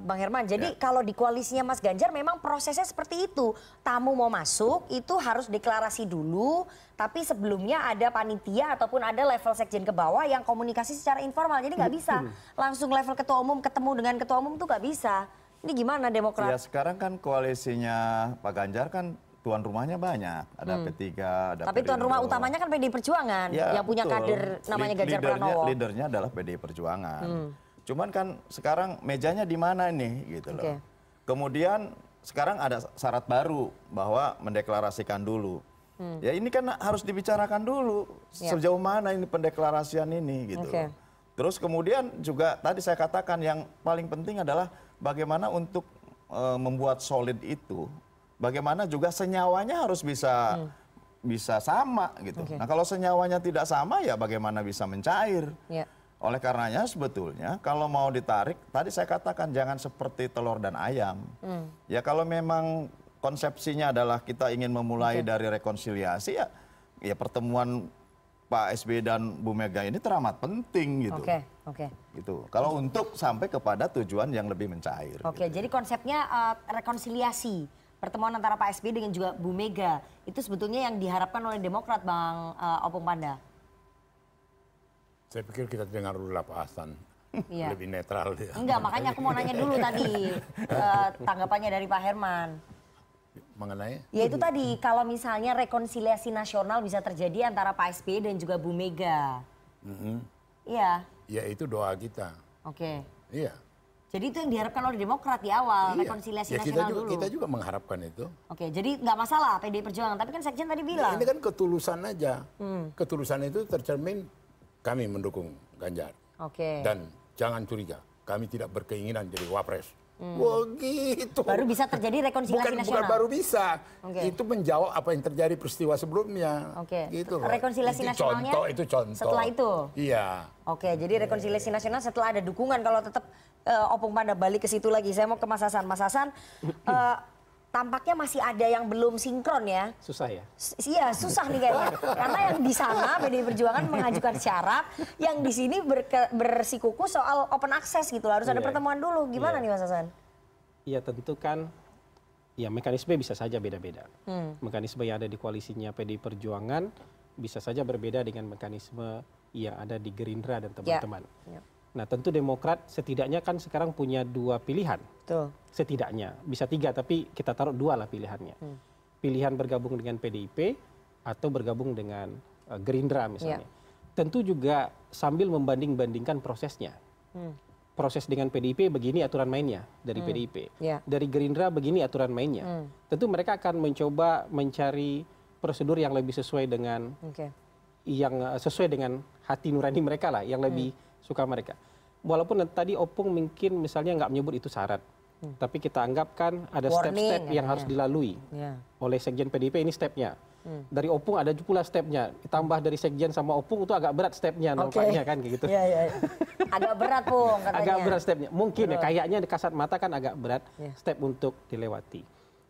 Bang Herman, jadi kalau di koalisinya Mas Ganjar memang prosesnya seperti itu. Tamu mau masuk itu harus deklarasi dulu, tapi sebelumnya ada panitia ataupun ada level sekjen ke bawah yang komunikasi secara informal. Jadi nggak bisa langsung level ketua umum ketemu dengan ketua umum tuh nggak bisa. Ini gimana Ya Demokrat? sekarang kan koalisinya Pak Ganjar kan tuan rumahnya banyak. Ada Hmm. P3, ada Tapi tuan rumah Perindo. utamanya kan PDI Perjuangan Ya, yang punya betul. kader namanya Ganjar leadernya- Pranowo. Leadernya adalah PDI Perjuangan. Hmm. Cuman kan sekarang mejanya di mana nih gitu loh. Oke. Kemudian sekarang ada syarat baru bahwa mendeklarasikan dulu. Hmm. Ya ini kan harus dibicarakan dulu Ya. sejauh mana ini pendeklarasian ini gitu. Loh. Terus kemudian juga tadi saya katakan yang paling penting adalah bagaimana untuk eh, membuat solid itu, bagaimana juga senyawanya harus bisa bisa sama gitu. Oke. Nah kalau senyawanya tidak sama ya bagaimana bisa mencair? Ya. Oleh karenanya sebetulnya kalau mau ditarik, tadi saya katakan jangan seperti telur dan ayam. Hmm. Ya kalau memang konsepsinya adalah kita ingin memulai Oke. dari rekonsiliasi ya, ya pertemuan Pak SBY dan Bu Mega ini teramat penting gitu. Oke, oke. Gitu. Kalau untuk sampai kepada tujuan yang lebih mencair. Oke, jadi konsepnya eh, rekonsiliasi pertemuan antara Pak SBY dengan juga Bu Mega itu sebetulnya yang diharapkan oleh Demokrat, Bang eh, Opung Panda. Saya pikir kita dengar dulu lah Pak Hasan. Iya. Lebih netral dia. Enggak, makanya aku mau nanya dulu tadi eh, tanggapannya dari Pak Herman. Mengenai? Ya itu tadi, kalau misalnya rekonsiliasi nasional bisa terjadi antara Pak SBY dan juga Bu Mega. Mhm. Iya, Ya itu doa kita. oke. Iya. Jadi itu yang diharapkan oleh Demokrat di awal, Iya. rekonsiliasi ya, kita nasional juga, dulu. Kita juga mengharapkan itu. Oke, jadi nggak masalah PDI Perjuangan, tapi kan Sekjen tadi bilang. Ini kan ketulusan aja. Hmm. Ketulusan itu tercermin kami mendukung Ganjar. Oke. Dan jangan curiga, kami tidak berkeinginan jadi wapres. Hmm. Wah gitu. Baru bisa terjadi rekonsiliasi bukan, nasional. Bukan baru bisa. Oke. Itu menjawab apa yang terjadi peristiwa sebelumnya. Oke. Gitu loh. Rekonsiliasi itu nasionalnya contoh, itu contoh. setelah itu? Iya. Oke, jadi rekonsiliasi nasional setelah ada dukungan kalau tetap eh, Opung Panda balik ke situ lagi. Saya mau ke Mas Hasan. Mas Hasan, eh, tampaknya masih ada yang belum sinkron ya. Susah ya? S- Iya, susah nih kayaknya. Karena yang di sana PDI Perjuangan mengajukan syarat, yang di sini bersikuku soal open access gitu. Harus ada Iya. pertemuan dulu. Gimana Iya. nih Mas Hasan? Ya tentu kan, ya mekanisme bisa saja beda-beda. Hmm. Mekanisme yang ada di koalisinya PDI Perjuangan bisa saja berbeda dengan mekanisme yang ada di Gerindra dan teman-teman. Ya. Nah tentu Demokrat setidaknya kan sekarang punya dua pilihan. Betul. Setidaknya, bisa tiga tapi kita taruh dua lah pilihannya. Hmm. Pilihan bergabung dengan PDIP atau bergabung dengan eh, Gerindra misalnya. Tentu juga sambil membanding-bandingkan prosesnya. Hmm. Proses dengan PDIP begini aturan mainnya dari Hmm. PDIP. Ya. Dari Gerindra begini aturan mainnya. Hmm. Tentu mereka akan mencoba mencari prosedur yang lebih sesuai dengan Oke. yang eh, sesuai dengan hati nurani mereka lah, yang lebih suka mereka. Walaupun tadi Opung mungkin misalnya nggak menyebut itu syarat, Hmm. tapi kita anggap kan ada step-step yang katanya. harus dilalui Ya. oleh Sekjen PDIP ini stepnya. Hmm. Dari Opung ada pula stepnya, ditambah dari Sekjen sama Opung itu agak berat stepnya Oke. nampaknya kan kayak gitu. Iya. iya. Agak berat, Pung, katanya. agak berat stepnya. Mungkin ya Berat. kayaknya di kasat mata kan agak berat Iya. step untuk dilewati.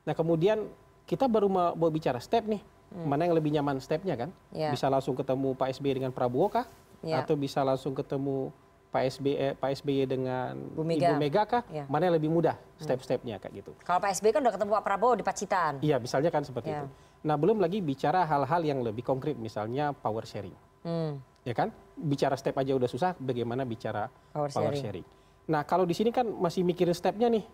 Nah kemudian kita baru mau, bicara step nih, mana yang lebih nyaman stepnya kan? Iya. Bisa langsung ketemu Pak SBY dengan Prabowo kah? Iya. Atau bisa langsung ketemu Pak SBY, eh, Pak SBY dengan Bu Mega. Ibu Mega kah? Iya. Mana yang lebih mudah step-stepnya kayak gitu? Kalau Pak SBY kan udah ketemu Pak Prabowo di Pacitan. Iya, misalnya kan seperti Iya. itu. Nah, belum lagi bicara hal-hal yang lebih konkret, misalnya power sharing. Hmm. Ya kan? Bicara step aja udah susah, bagaimana bicara Power power, sharing. sharing. Nah, kalau di sini kan masih mikirin stepnya nih.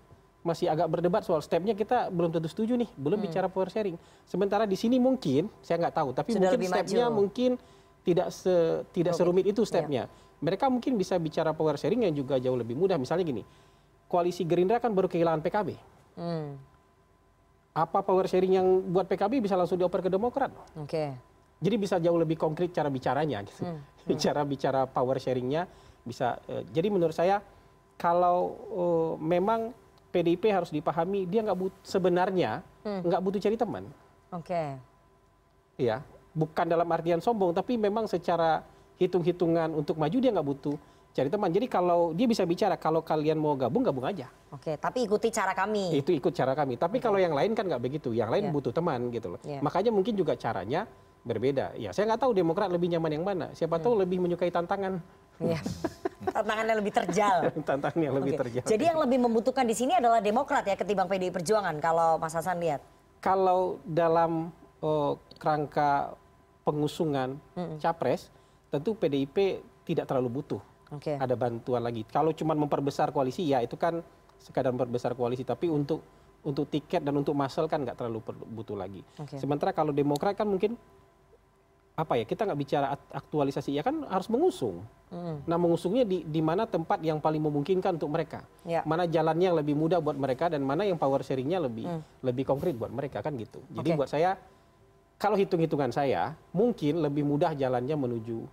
Masih agak berdebat soal stepnya kita belum tentu setuju nih, belum Hmm. bicara power sharing. Sementara di sini mungkin saya nggak tahu, tapi Sudah mungkin stepnya maju. mungkin tidak se, tidak Rumit. serumit itu Iya. stepnya. Mereka mungkin bisa bicara power sharing yang juga jauh lebih mudah. Misalnya gini, koalisi Gerindra kan baru kehilangan PKB. Hmm. Apa power sharing yang buat PKB bisa langsung dioper ke Demokrat? Oke. Jadi bisa jauh lebih konkret cara bicaranya gitu. Hmm, Bicara bicara power sharingnya bisa. eh, jadi menurut saya kalau eh, memang PDIP harus dipahami dia nggak but sebenarnya Hmm. nggak butuh cari teman, Oke. ya. Bukan dalam artian sombong, tapi memang secara hitung-hitungan untuk maju dia nggak butuh cari teman. Jadi kalau dia bisa bicara kalau kalian mau gabung gabung aja. Oke, tapi ikuti cara kami. Itu ikut cara kami. Tapi kalau yang lain kan nggak begitu. Yang lain Iya. butuh teman gitu loh. Iya. Makanya mungkin juga caranya berbeda. Ya saya nggak tahu Demokrat lebih nyaman yang mana. Siapa tahu lebih menyukai tantangan. Iya. Tantangannya lebih terjal. Tantangan yang lebih Oke. terjal. Jadi yang lebih membutuhkan di sini adalah Demokrat ya ketimbang PDI Perjuangan kalau Mas Hasan lihat. kalau dalam eh, kerangka pengusungan capres, tentu PDIP tidak terlalu butuh ada bantuan lagi. Kalau cuma memperbesar koalisi, ya itu kan sekadar memperbesar koalisi. Tapi untuk untuk tiket dan untuk masal kan nggak terlalu butuh lagi. Sementara kalau Demokrat kan mungkin apa ya kita nggak bicara aktualisasi ya kan harus mengusung. Hmm. Nah mengusungnya di di mana tempat yang paling memungkinkan untuk mereka, Ya. mana jalannya yang lebih mudah buat mereka dan mana yang power sharingnya lebih Hmm. lebih konkret buat mereka kan gitu. Jadi Oke. buat saya kalau hitung-hitungan saya mungkin lebih mudah jalannya menuju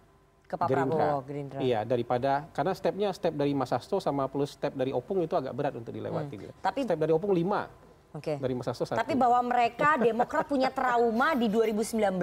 Ke Pak Prabowo, Gerindra. Iya daripada karena stepnya step dari Mas Hasto sama plus step dari Opung itu agak berat untuk dilewati. gitu. Hmm. Tapi- step dari Opung lima, Oke. dari Mas Hasto satu. Tapi bahwa mereka Demokrat punya trauma di 2019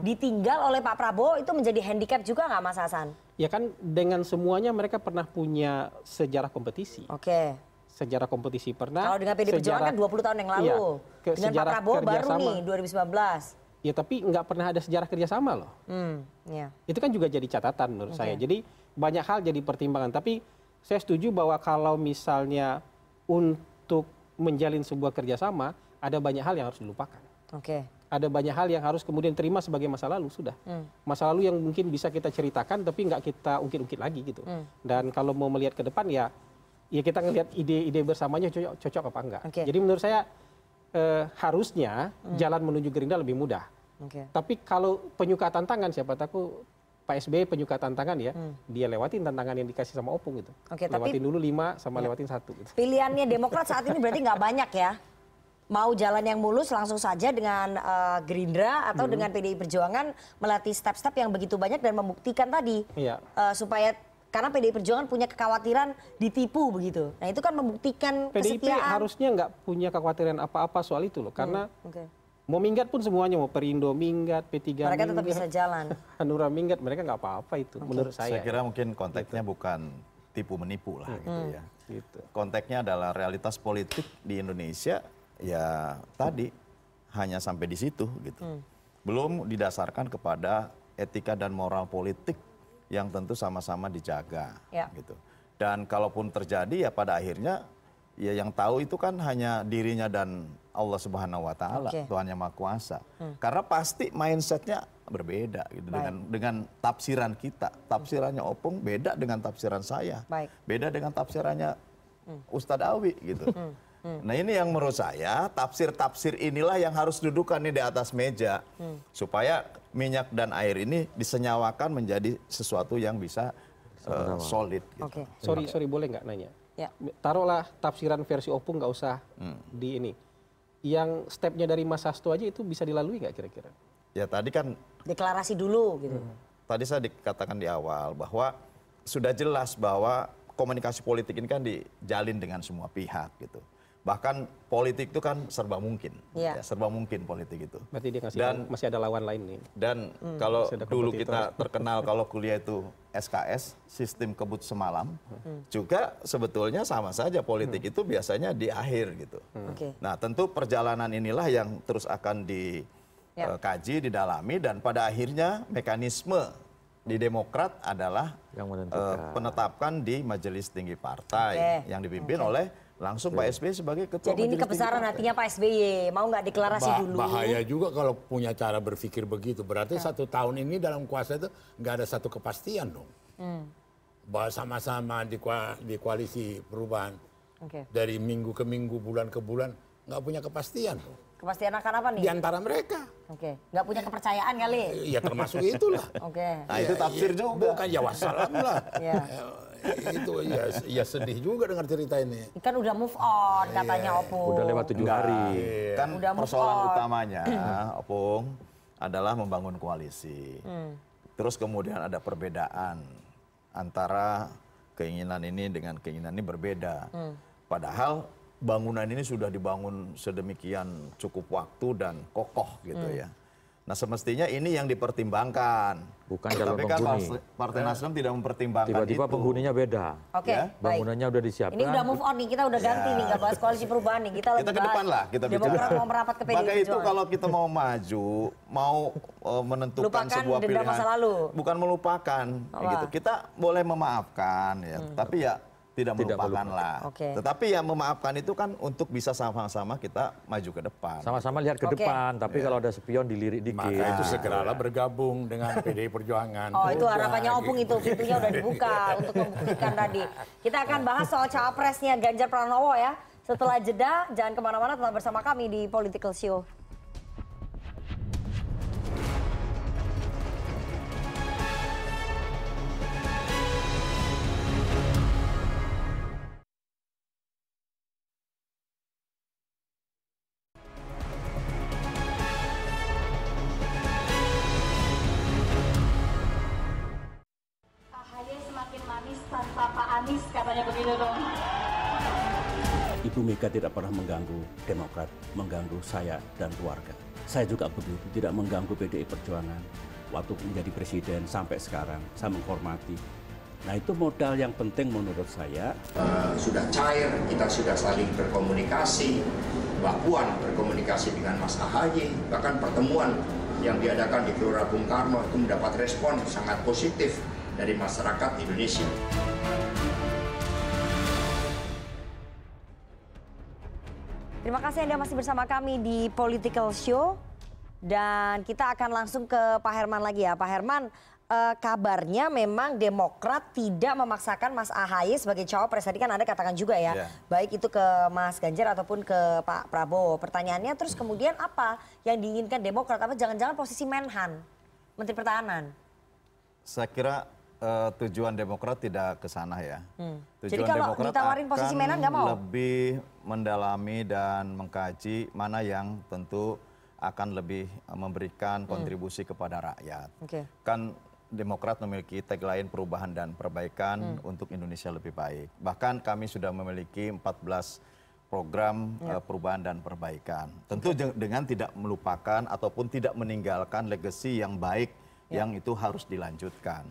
ditinggal oleh Pak Prabowo itu menjadi handicap juga nggak Mas Hasan? Ya kan dengan semuanya mereka pernah punya sejarah kompetisi. Oke. Sejarah kompetisi pernah. Kalau dengan PDI Perjuangan kan 20 tahun yang lalu. Iya, ke- dengan Pak Prabowo baru nih 2019. Ya tapi nggak pernah ada sejarah kerjasama loh. Hmm, ya. Itu kan juga jadi catatan menurut Oke. saya. Jadi banyak hal jadi pertimbangan. Tapi saya setuju bahwa kalau misalnya untuk menjalin sebuah kerjasama, ada banyak hal yang harus dilupakan. Oke. Ada banyak hal yang harus kemudian terima sebagai masa lalu sudah. Hmm. Masa lalu yang mungkin bisa kita ceritakan tapi nggak kita ungkit-ungkit lagi gitu. Hmm. Dan kalau mau melihat ke depan ya, ya kita ngelihat ide-ide bersamanya cocok, cocok apa enggak. Oke. Jadi menurut saya eh, harusnya Hmm. jalan menuju Gerindra lebih mudah. Oke. Tapi kalau penyuka tantangan siapa tahu Pak SBY penyuka tantangan ya, dia lewatin tantangan yang dikasih sama Opung gitu. Hmm. Lewatin dulu lima sama Ya. lewatin satu gitu. Pilihannya Demokrat saat ini berarti nggak banyak ya. Mau jalan yang mulus langsung saja dengan eh, Gerindra atau Hmm. dengan PDI Perjuangan melatih step-step yang begitu banyak dan membuktikan tadi Iya. eh, supaya karena PDI Perjuangan punya kekhawatiran ditipu begitu. Nah itu kan membuktikan PDIP kesetiaan. harusnya nggak punya kekhawatiran apa-apa soal itu loh, karena Hmm, oke. Mau minggat pun semuanya mau Perindo minggat, P3 Mereka tetap minggat, bisa jalan. Hanura minggat, mereka nggak apa-apa itu menurut saya. Saya kira mungkin konteksnya bukan tipu menipu lah gitu Hmm. ya. Gitu. Konteksnya adalah realitas politik di Indonesia ya tadi hanya sampai di situ gitu. Hmm. Belum didasarkan kepada etika dan moral politik yang tentu sama-sama dijaga Ya. gitu. Dan kalaupun terjadi ya pada akhirnya ya yang tahu itu kan hanya dirinya dan Allah Subhanahu wa taala, Oke. Tuhan yang Maha Kuasa. Hmm. Karena pasti mindsetnya berbeda gitu Baik. dengan dengan tafsiran kita. Tafsirannya Opung beda dengan tafsiran saya. Baik. Beda dengan tafsirannya Hmm. Ustadz Awi gitu. Hmm. Hmm. Nah ini yang menurut saya tafsir-tafsir inilah yang harus dudukan nih di atas meja Hmm. supaya minyak dan air ini disenyawakan menjadi sesuatu yang bisa uh, solid. Gitu. Oke. Sorry, sorry boleh nggak nanya? Ya. Taruhlah tafsiran versi Opung nggak usah Hmm. di ini. Yang stepnya dari Mas Hasto aja itu bisa dilalui nggak kira-kira? Ya tadi kan Deklarasi dulu gitu. tadi saya dikatakan di awal bahwa sudah jelas bahwa komunikasi politik ini kan dijalin dengan semua pihak gitu. Bahkan politik itu kan serba mungkin, Iya. ya, serba mungkin politik itu. Berarti dia ngasih Dan- masih ada lawan lain nih. Dan Hmm. kalau dulu kita terkenal kalau kuliah itu SKS, sistem kebut semalam, Hmm. juga sebetulnya sama saja politik itu biasanya di akhir gitu. Oke. Nah tentu perjalanan inilah yang terus akan Ya. dikaji, didalami dan pada akhirnya mekanisme di Demokrat adalah yang eh, penetapkan di Majelis Tinggi Partai Oke. yang dipimpin Oke. oleh langsung Pak SBY sebagai ketua Jadi ini kebesaran hatinya Pak SBY. Mau nggak deklarasi Bah- dulu? Bahaya juga kalau punya cara berpikir begitu. Berarti Ya. satu tahun ini dalam kuasa itu nggak ada satu kepastian dong. Hmm. Bahwa sama-sama di, di koalisi perubahan Oke. dari minggu ke minggu, bulan ke bulan nggak punya kepastian dong. Kepastian akan apa nih? Di antara mereka. Oke. Nggak punya kepercayaan kali? Ya termasuk itulah. Oke. Nah, itu tafsir Iya, juga. Bukan ya wassalam lah. Ya. Itu ya, ya sedih juga dengar cerita ini. Kan udah move on katanya Opung. Udah lewat tujuh Enggak. hari. Kan Udah move persoalan on. utamanya, Opung, adalah membangun koalisi. Hmm. Terus kemudian ada perbedaan antara keinginan ini dengan keinginan ini berbeda. Hmm. Padahal bangunan ini sudah dibangun sedemikian cukup waktu dan kokoh gitu Hmm. ya. Nah semestinya ini yang dipertimbangkan. Bukan calon Tapi kan penghuni. Partai- Partai Nasdem tidak mempertimbangkan Tiba-tiba itu. penghuninya beda. Oke, Ya, baik. Bangunannya udah disiapkan. Ini udah move on nih, kita udah ganti Ya. nih, nggak bahas koalisi perubahan nih. Kita, Kita ke depan lah, kita Demokrat bicara. mau merapat ke PDI Maka itu kalau kita mau maju, mau eh, menentukan Lupakan sebuah pilihan, masa lalu. bukan melupakan, Wah. gitu. Kita boleh memaafkan, ya, tapi ya tidak Tidak melupakan lah. Oke. Tetapi ya memaafkan itu kan untuk bisa sama-sama kita maju ke depan. Sama-sama lihat ke Oke. depan, tapi kalau ada spion dilirik dikit. Maka itu segeralah bergabung dengan PDI Perjuangan. Oh itu harapannya Opung gitu. itu, pintunya udah dibuka untuk membuktikan tadi. Kita akan bahas soal cawapresnya Ganjar Pranowo ya. Setelah jeda, jangan ke mana-mana, tetap bersama kami di Political Show. Tidak pernah mengganggu Demokrat, mengganggu saya dan keluarga. Saya juga begitu, tidak mengganggu PDI Perjuangan. Waktu menjadi presiden sampai sekarang, saya menghormati. Nah itu modal yang penting menurut saya. Eh, sudah cair, kita sudah saling berkomunikasi. Mbak Puan berkomunikasi dengan Mas AHY, bahkan pertemuan yang diadakan di Gelora Bung Karno itu mendapat respon sangat positif dari masyarakat Indonesia. Terima kasih Anda masih bersama kami di Political Show. Dan kita akan langsung ke Pak Herman lagi ya. Pak Herman, eh, kabarnya memang Demokrat tidak memaksakan Mas AHY sebagai cawapres. Tadi kan Anda katakan juga ya, Iya. baik itu ke Mas Ganjar ataupun ke Pak Prabowo. Pertanyaannya terus kemudian apa yang diinginkan Demokrat? Apa jangan-jangan posisi Menhan, Menteri Pertahanan? Saya kira eh, tujuan Demokrat tidak ke sana ya. Hmm. Tujuan Jadi kalau Demokrat ditawarin posisi akan Menhan nggak mau? Lebih mendalami dan mengkaji mana yang tentu akan lebih eh, memberikan kontribusi kepada rakyat. Oke. Kan Demokrat memiliki tagline perubahan dan perbaikan untuk Indonesia lebih baik. Bahkan kami sudah memiliki 14 program eh, perubahan dan perbaikan. Tentu je- dengan tidak melupakan ataupun tidak meninggalkan legacy yang baik yang itu harus dilanjutkan.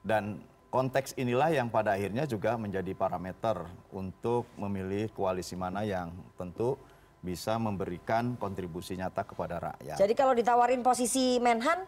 Dan konteks inilah yang pada akhirnya juga menjadi parameter untuk memilih koalisi mana yang tentu bisa memberikan kontribusi nyata kepada rakyat. Jadi kalau ditawarin posisi Menhan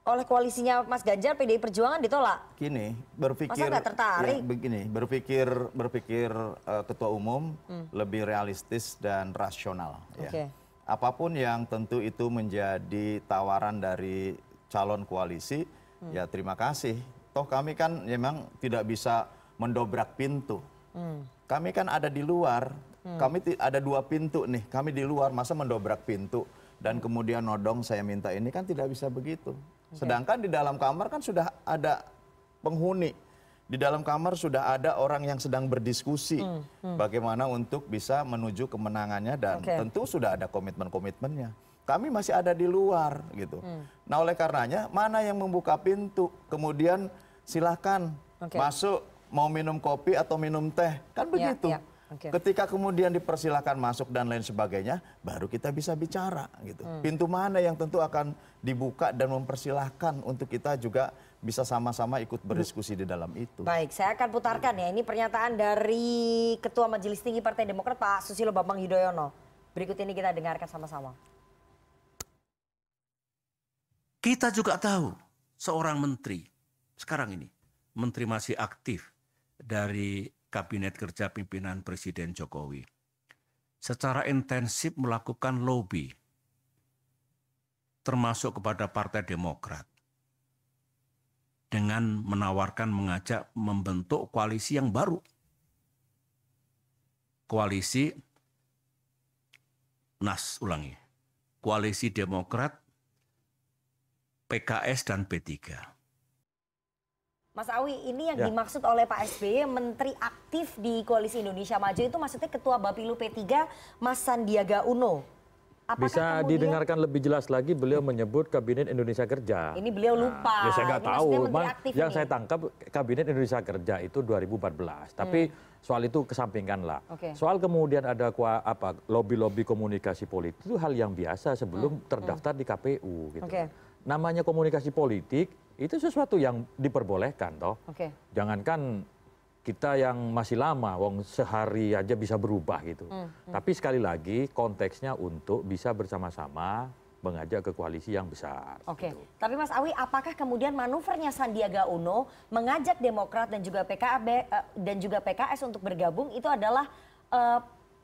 oleh koalisinya Mas Ganjar, PDI Perjuangan ditolak. Gini, berpikir Masa tertarik? ya, begini, berpikir berpikir eh, ketua umum Hmm. lebih realistis dan rasional ya. Oke. Apa pun yang tentu itu menjadi tawaran dari calon koalisi. Ya terima kasih. Toh kami kan memang tidak bisa mendobrak pintu. Hmm. Kami kan ada di luar. Hmm. Kami ada dua pintu nih. Kami di luar masa mendobrak pintu dan kemudian nodong saya minta ini kan tidak bisa begitu. Sedangkan di dalam kamar kan sudah ada penghuni. Di dalam kamar sudah ada orang yang sedang berdiskusi Hmm, hmm. bagaimana untuk bisa menuju kemenangannya dan Oke. tentu sudah ada komitmen-komitmennya. Kami masih ada di luar gitu. Hmm. Nah oleh karenanya mana yang membuka pintu, kemudian silahkan Oke. masuk mau minum kopi atau minum teh, kan Ya, begitu. ya. Oke. Ketika kemudian dipersilakan masuk dan lain sebagainya, baru kita bisa bicara gitu. Hmm. Pintu mana yang tentu akan dibuka dan mempersilahkan untuk kita juga bisa sama-sama ikut berdiskusi di dalam itu. Baik, saya akan putarkan ya. Ini pernyataan dari Ketua Majelis Tinggi Partai Demokrat Pak Susilo Bambang Yudhoyono. Berikut ini kita dengarkan sama-sama. Kita juga tahu seorang menteri sekarang ini, menteri masih aktif dari Kabinet Kerja Pimpinan Presiden Jokowi, secara intensif melakukan lobby, termasuk kepada Partai Demokrat, dengan menawarkan mengajak membentuk koalisi yang baru. Koalisi Nas ulangi. Koalisi Demokrat PKS dan P3. Mas Awi, ini yang Ya. dimaksud oleh Pak SBY menteri aktif di Koalisi Indonesia Maju itu maksudnya Ketua Bapilu P3 Mas Sandiaga Uno. Apakah Bisa kemudian- didengarkan lebih jelas lagi beliau menyebut Kabinet Indonesia Kerja. Ini beliau lupa. Ya saya nggak tahu. yang ini. saya tangkap Kabinet Indonesia Kerja itu 2014. Tapi soal itu kesampingkan lah. Hmm. Oke. Soal kemudian ada apa lobby-lobby komunikasi politik itu hal yang biasa sebelum terdaftar di KPU gitu. Hmm. Namanya komunikasi politik itu sesuatu yang diperbolehkan toh. Oke. Jangankan kita yang masih lama, wong sehari aja bisa berubah gitu. Hmm, hmm. Tapi sekali lagi konteksnya untuk bisa bersama-sama mengajak ke koalisi yang besar. Oke, tapi Mas Awi, apakah kemudian manuvernya Sandiaga Uno mengajak Demokrat dan juga PKB eh, dan juga PKS untuk bergabung itu adalah eh,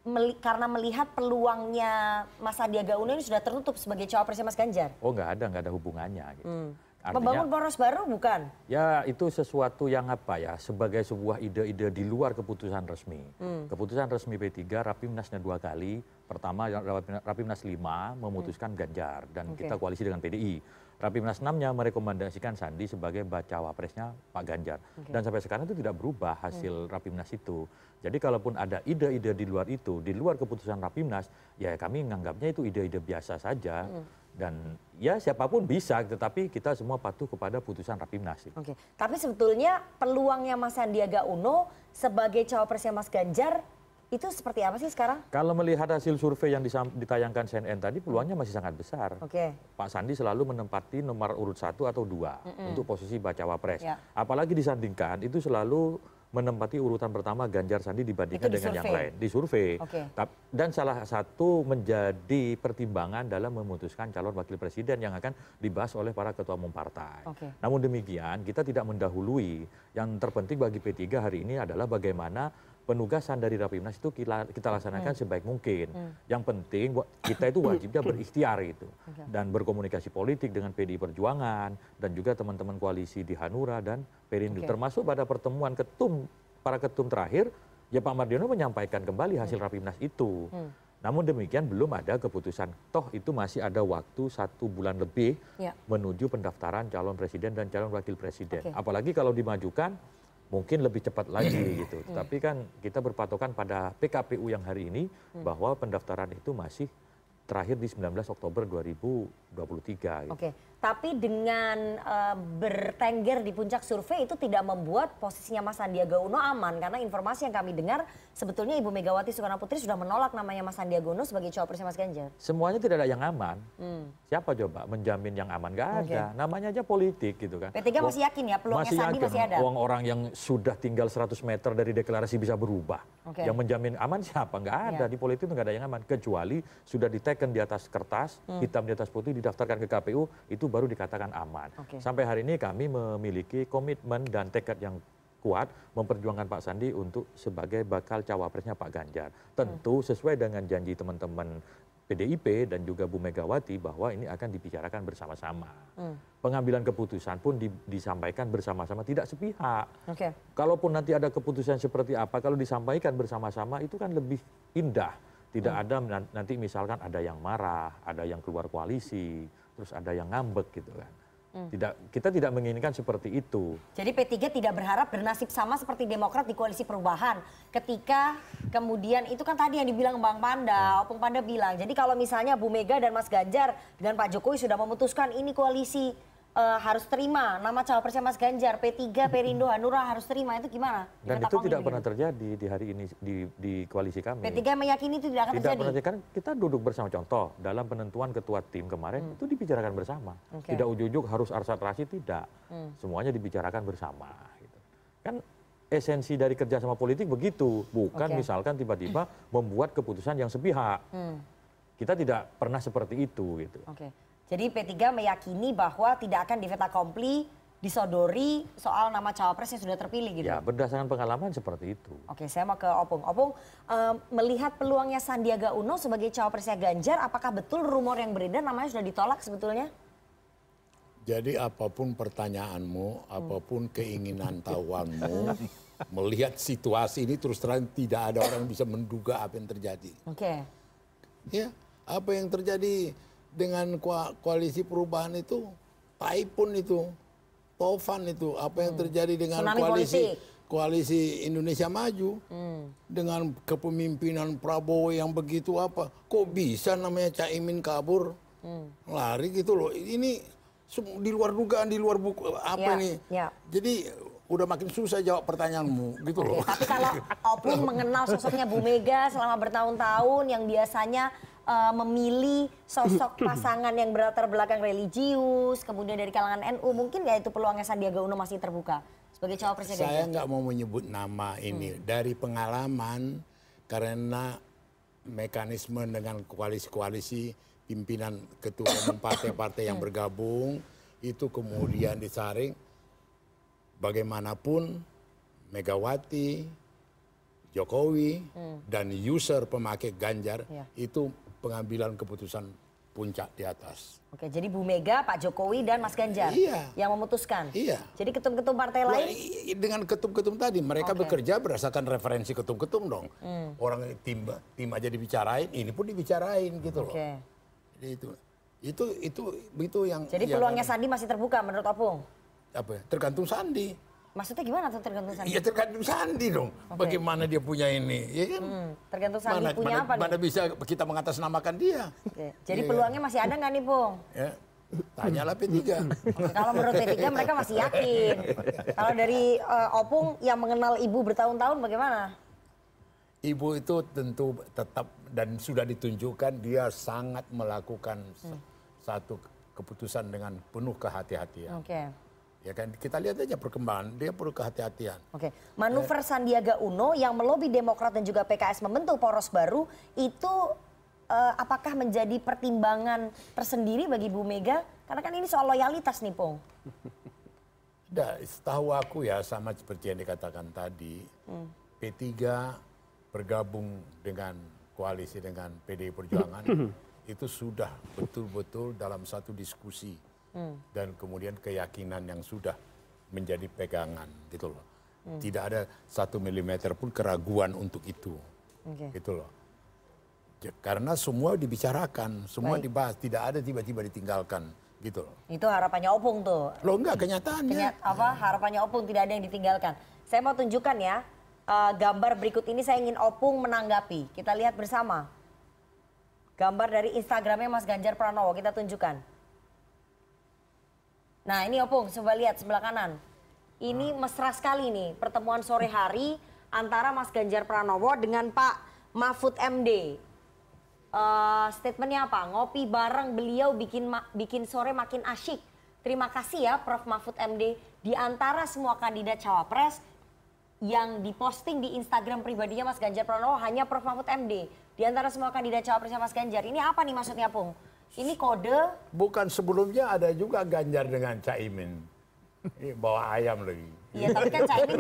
meli- karena melihat peluangnya Mas Sandiaga Uno ini sudah tertutup sebagai cawapresnya Mas Ganjar? Oh nggak ada, nggak ada hubungannya. Gitu. Hmm. Artinya- Membangun poros baru bukan? Ya itu sesuatu yang apa ya, sebagai sebuah ide-ide di luar keputusan resmi. Hmm. Keputusan resmi P3, Rapimnasnya dua kali. Pertama Rapimnas- Rapimnas 5 memutuskan Ganjar dan Oke. kita koalisi dengan PDI. Rapimnas 6-nya merekomendasikan Sandi sebagai bacawa presnya Pak Ganjar. Oke. Dan sampai sekarang itu tidak berubah hasil Rapimnas itu. Jadi kalaupun ada ide-ide di luar itu, di luar keputusan Rapimnas, ya kami menganggapnya itu ide-ide biasa saja. Hmm. Dan ya siapa pun bisa, tetapi kita semua patuh kepada putusan Rapimnas. Oke, tapi sebetulnya peluangnya Mas Sandiaga Uno sebagai cawapresnya Mas Ganjar itu seperti apa sih sekarang? Kalau melihat hasil survei yang ditayangkan CNN tadi, peluangnya masih sangat besar. Oke. Pak Sandi selalu menempati nomor urut satu atau dua Mm-mm. untuk posisi bacawa pres. Ya. Apalagi disandingkan itu selalu menempati urutan pertama Ganjar Sandi dibandingkan dengan yang lain di survei. Oke. Tap- Dan salah satu menjadi pertimbangan dalam memutuskan calon wakil presiden yang akan dibahas oleh para ketua umum partai. Oke. Namun demikian kita tidak mendahului. Yang terpenting bagi P3 hari ini adalah bagaimana penugasan dari Rapimnas itu kita, kita laksanakan Hmm. sebaik mungkin. Hmm. Yang penting kita itu wajibnya berikhtiar itu Oke. dan berkomunikasi politik dengan PDI Perjuangan dan juga teman-teman koalisi di Hanura dan Perindo. Oke. Termasuk pada pertemuan ketum para ketum terakhir, ya Pak Mardiono menyampaikan kembali hasil Rapimnas itu. Hmm. Namun demikian belum ada keputusan. Toh itu masih ada waktu satu bulan lebih Ya. menuju pendaftaran calon presiden dan calon wakil presiden. Oke. Apalagi kalau dimajukan mungkin lebih cepat lagi gitu. Hmm. Tapi kan kita berpatokan pada PKPU yang hari ini Hmm. bahwa pendaftaran itu masih terakhir di 19 Oktober 2023. Gitu. Oke, tapi dengan eh, bertengger di puncak survei itu tidak membuat posisinya Mas Sandiaga Uno aman karena informasi yang kami dengar sebetulnya Ibu Megawati Soekarno Putri sudah menolak namanya Mas Sandiaga Uno sebagai cawapresnya Mas Ganjar. Semuanya tidak ada yang aman. Hmm. Siapa coba menjamin yang aman? Gak ada. Namanya aja politik gitu kan. P3 masih yakin ya peluangnya Sandi masih ada? Uang orang yang sudah tinggal 100 meter dari deklarasi bisa berubah. Oke. Yang menjamin aman siapa? Nggak ada. Ya. Di politik itu nggak ada yang aman. Kecuali sudah diteken di atas kertas, Hmm. hitam di atas putih, didaftarkan ke KPU, itu baru dikatakan aman. Oke. Sampai hari ini kami memiliki komitmen dan tekad yang kuat memperjuangkan Pak Sandi untuk sebagai bakal cawapresnya Pak Ganjar. Tentu sesuai dengan janji teman-teman PDIP dan juga Bu Megawati bahwa ini akan dibicarakan bersama-sama. Hmm. Pengambilan keputusan pun di- disampaikan bersama-sama, tidak sepihak. Oke. Kalaupun nanti ada keputusan seperti apa, kalau disampaikan bersama-sama itu kan lebih indah. Tidak Hmm. ada nan- nanti misalkan ada yang marah, ada yang keluar koalisi, terus ada yang ngambek gitu kan. Hmm. Tidak, kita tidak menginginkan seperti itu. Jadi P3 tidak berharap bernasib sama seperti Demokrat di koalisi perubahan. Ketika kemudian itu kan tadi yang dibilang Bang Panda, Opung Panda bilang. Jadi kalau misalnya Bu Mega dan Mas Ganjar dengan Pak Jokowi sudah memutuskan ini koalisi eh, harus terima nama cawapresnya Mas Ganjar, P3, Perindo, Hanura harus terima itu gimana? Dan itu tidak gitu. pernah terjadi di hari ini di, di koalisi kami. P3 meyakini itu tidak akan Tidak terjadi. pernah. Kan kita duduk bersama contoh dalam penentuan ketua tim kemarin itu dibicarakan bersama. Hmm. Oke. Tidak ujuk-ujuk harus arsat rasid tidak. Hmm. Semuanya dibicarakan bersama. Gitu. Kan esensi dari kerjasama politik begitu, bukan Oke. misalkan tiba-tiba membuat keputusan yang sepihak. Hmm. Kita tidak pernah seperti itu gitu. Oke. Jadi P3 meyakini bahwa tidak akan diveta kompli disodori soal nama cawapres yang sudah terpilih gitu. Ya berdasarkan pengalaman seperti itu. Oke, saya mau ke Opung. Opung, eh, melihat peluangnya Sandiaga Uno sebagai cawapresnya Ganjar, apakah betul rumor yang beredar namanya sudah ditolak sebetulnya? Jadi apa pun pertanyaanmu, apa pun keinginan tahuanmu, melihat situasi ini terus terang tidak ada orang yang bisa menduga apa yang terjadi. Oke. Ya, apa yang terjadi dengan koa- koalisi perubahan itu, Taipun itu, Tovan itu, apa yang terjadi dengan Hmm. Tsunami koalisi politik. koalisi Indonesia Maju Hmm. dengan kepemimpinan Prabowo yang begitu apa? Kok bisa namanya Caimin kabur Hmm. lari gitu loh? Ini di luar dugaan, di luar buku apa Ya, ini? ya. Jadi udah makin susah jawab pertanyaanmu gitu loh. Tapi kalau Opung mengenal sosoknya Bu Mega selama bertahun-tahun yang biasanya eh, memilih sosok pasangan yang berlatar belakang religius, kemudian dari kalangan NU, mungkin nggak itu peluangnya Sandiaga Uno masih terbuka sebagai cawapresnya Saya nggak mau menyebut nama ini Hmm. dari pengalaman karena mekanisme dengan koalisi-koalisi pimpinan ketua umum partai-partai yang Hmm. bergabung itu kemudian disaring bagaimanapun Megawati, Jokowi Hmm. dan user pemakai Ganjar Ya. itu pengambilan keputusan puncak di atas. Oke, jadi Bu Mega, Pak Jokowi dan Mas Ganjar Iya. yang memutuskan. Iya. Jadi ketum-ketum partai Wah, lain dengan ketum-ketum tadi mereka Oke. bekerja berdasarkan referensi ketum-ketum dong. Hmm. Orang tim tim aja dibicarain, ini pun dibicarain gitu loh. Oke. Jadi itu itu itu itu yang Jadi yang- peluangnya Sandi masih terbuka menurut Opung. apa ya, tergantung Sandi. Maksudnya gimana tuh tergantung Sandi? Iya tergantung Sandi dong. Bagaimana dia punya ini, ya kan? Hmm, tergantung Sandi Mana, punya mana, apa mana nih? bisa kita mengatasnamakan dia? Oke, Jadi Iya. peluangnya masih ada nggak nih, Pung? Ya. Tanyalah P3. Kalau menurut P3 mereka masih yakin. Kalau dari eh, Opung yang mengenal Ibu bertahun-tahun bagaimana? Ibu itu tentu tetap dan sudah ditunjukkan dia sangat melakukan Hmm. satu keputusan dengan penuh kehati-hatian. Oke. Ya kan kita lihat aja perkembangan dia perlu kehati-hatian. Oke, manuver Sandiaga Uno yang melobi Demokrat dan juga PKS membentuk poros baru itu eh, apakah menjadi pertimbangan tersendiri bagi Bu Mega? Karena kan ini soal loyalitas nih, Pung. Nah, setahu aku ya sama seperti yang dikatakan tadi, Hmm. P3 bergabung dengan koalisi dengan PDI Perjuangan itu sudah betul-betul dalam satu diskusi Hmm. dan kemudian keyakinan yang sudah menjadi pegangan gitu loh. Hmm. Tidak ada satu milimeter pun keraguan untuk itu, Oke. gitu loh. Karena semua dibicarakan, semua Baik. dibahas, tidak ada tiba-tiba ditinggalkan, gitu loh. Itu harapannya Opung tuh. Lo enggak kenyataannya. Kenya- apa harapannya Opung tidak ada yang ditinggalkan. Saya mau tunjukkan ya eh, gambar berikut ini saya ingin Opung menanggapi. Kita lihat bersama. Gambar dari Instagramnya Mas Ganjar Pranowo kita tunjukkan. Nah ini Opung coba lihat sebelah kanan. Ini mesra sekali nih pertemuan sore hari antara Mas Ganjar Pranowo dengan Pak Mahfud MD. Eh, statementnya apa? Ngopi bareng beliau bikin bikin sore makin asyik. Terima kasih ya Prof Mahfud MD. Di antara semua kandidat cawapres yang diposting di Instagram pribadinya Mas Ganjar Pranowo hanya Prof Mahfud MD. Di antara semua kandidat cawapresnya Mas Ganjar. Ini apa nih maksudnya Pung? Ini kode Bukan sebelumnya ada juga Ganjar dengan Caimin. Ini bawa ayam lagi. Iya, tapi kan Caimin